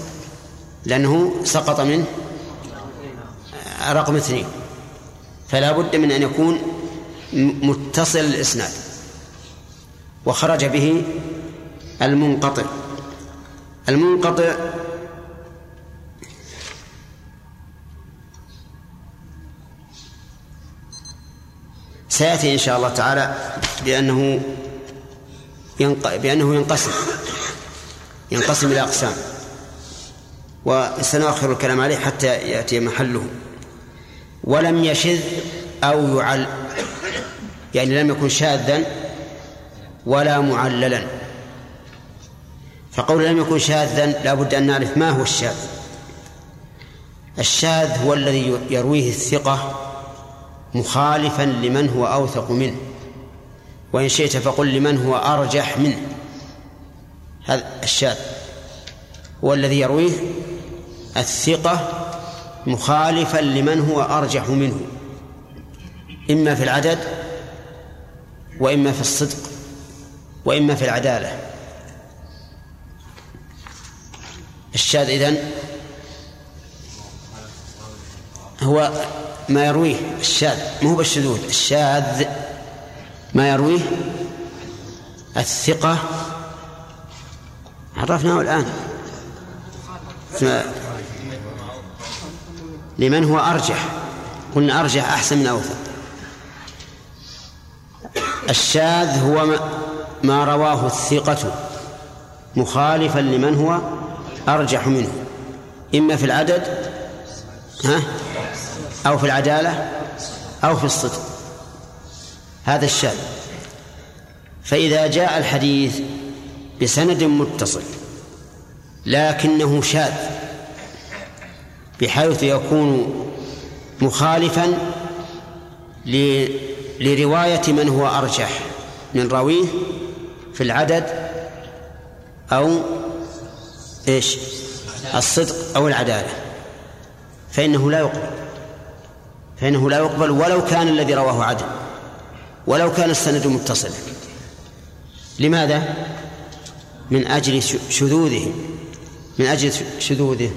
[SPEAKER 1] لأنه سقط من رقم اثنين. فلا بد من أن يكون متصل الإسناد. وخرج به المنقطع. المنقطع سيأتي إن شاء الله تعالى بأنه ينق... بأنه ينقسم. ينقسم إلى أقسام. وسنؤخر الكلام عليه حتى يأتي محله. ولم يشذ أو يعل يعني لم يكن شاذا ولا معللا. فقول لم يكن شاذا لا بد أن نعرف ما هو الشاذ. الشاذ هو الذي يرويه الثقة مخالفا لمن هو أوثق منه. وإن شئت فقل لمن هو أرجح منه. هذا الشاذ. هو الذي يرويه الثقة مخالفا لمن هو أرجح منه. إما في العدد وإما في الصدق وإما في العدالة. الشاذ إذن هو ما يرويه الشاذ مو بالشذوذ الشاذ ما يرويه الثقة. عرفناه الآن. لمن هو أرجح؟ قلنا أرجح أحسن من أوثق. الشاذ هو ما رواه الثقة مخالفا لمن هو أرجح منه. إما في العدد ها؟ أو في العدالة أو في الصدق. هذا الشاذ. فإذا جاء الحديث بسند متصل لكنه شاذ. بحيث يكون مخالفا لرواية من هو أرجح من راويه في العدد أو إيش؟ الصدق أو العدالة. فإنه لا يقبل. فإنه لا يقبل ولو كان الذي رواه عدل. ولو كان السند متصلا. لماذا؟ من أجل شذوذه من أجل شذوذه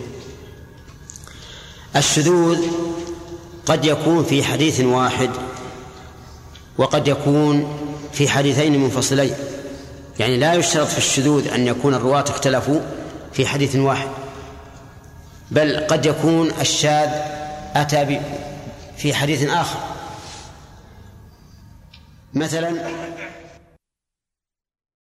[SPEAKER 1] الشذوذ قد يكون في حديث واحد وقد يكون في حديثين منفصلين يعني لا يشترط في الشذوذ أن يكون الرواة اختلفوا في حديث واحد بل قد يكون الشاذ أتى في حديث آخر. مثلا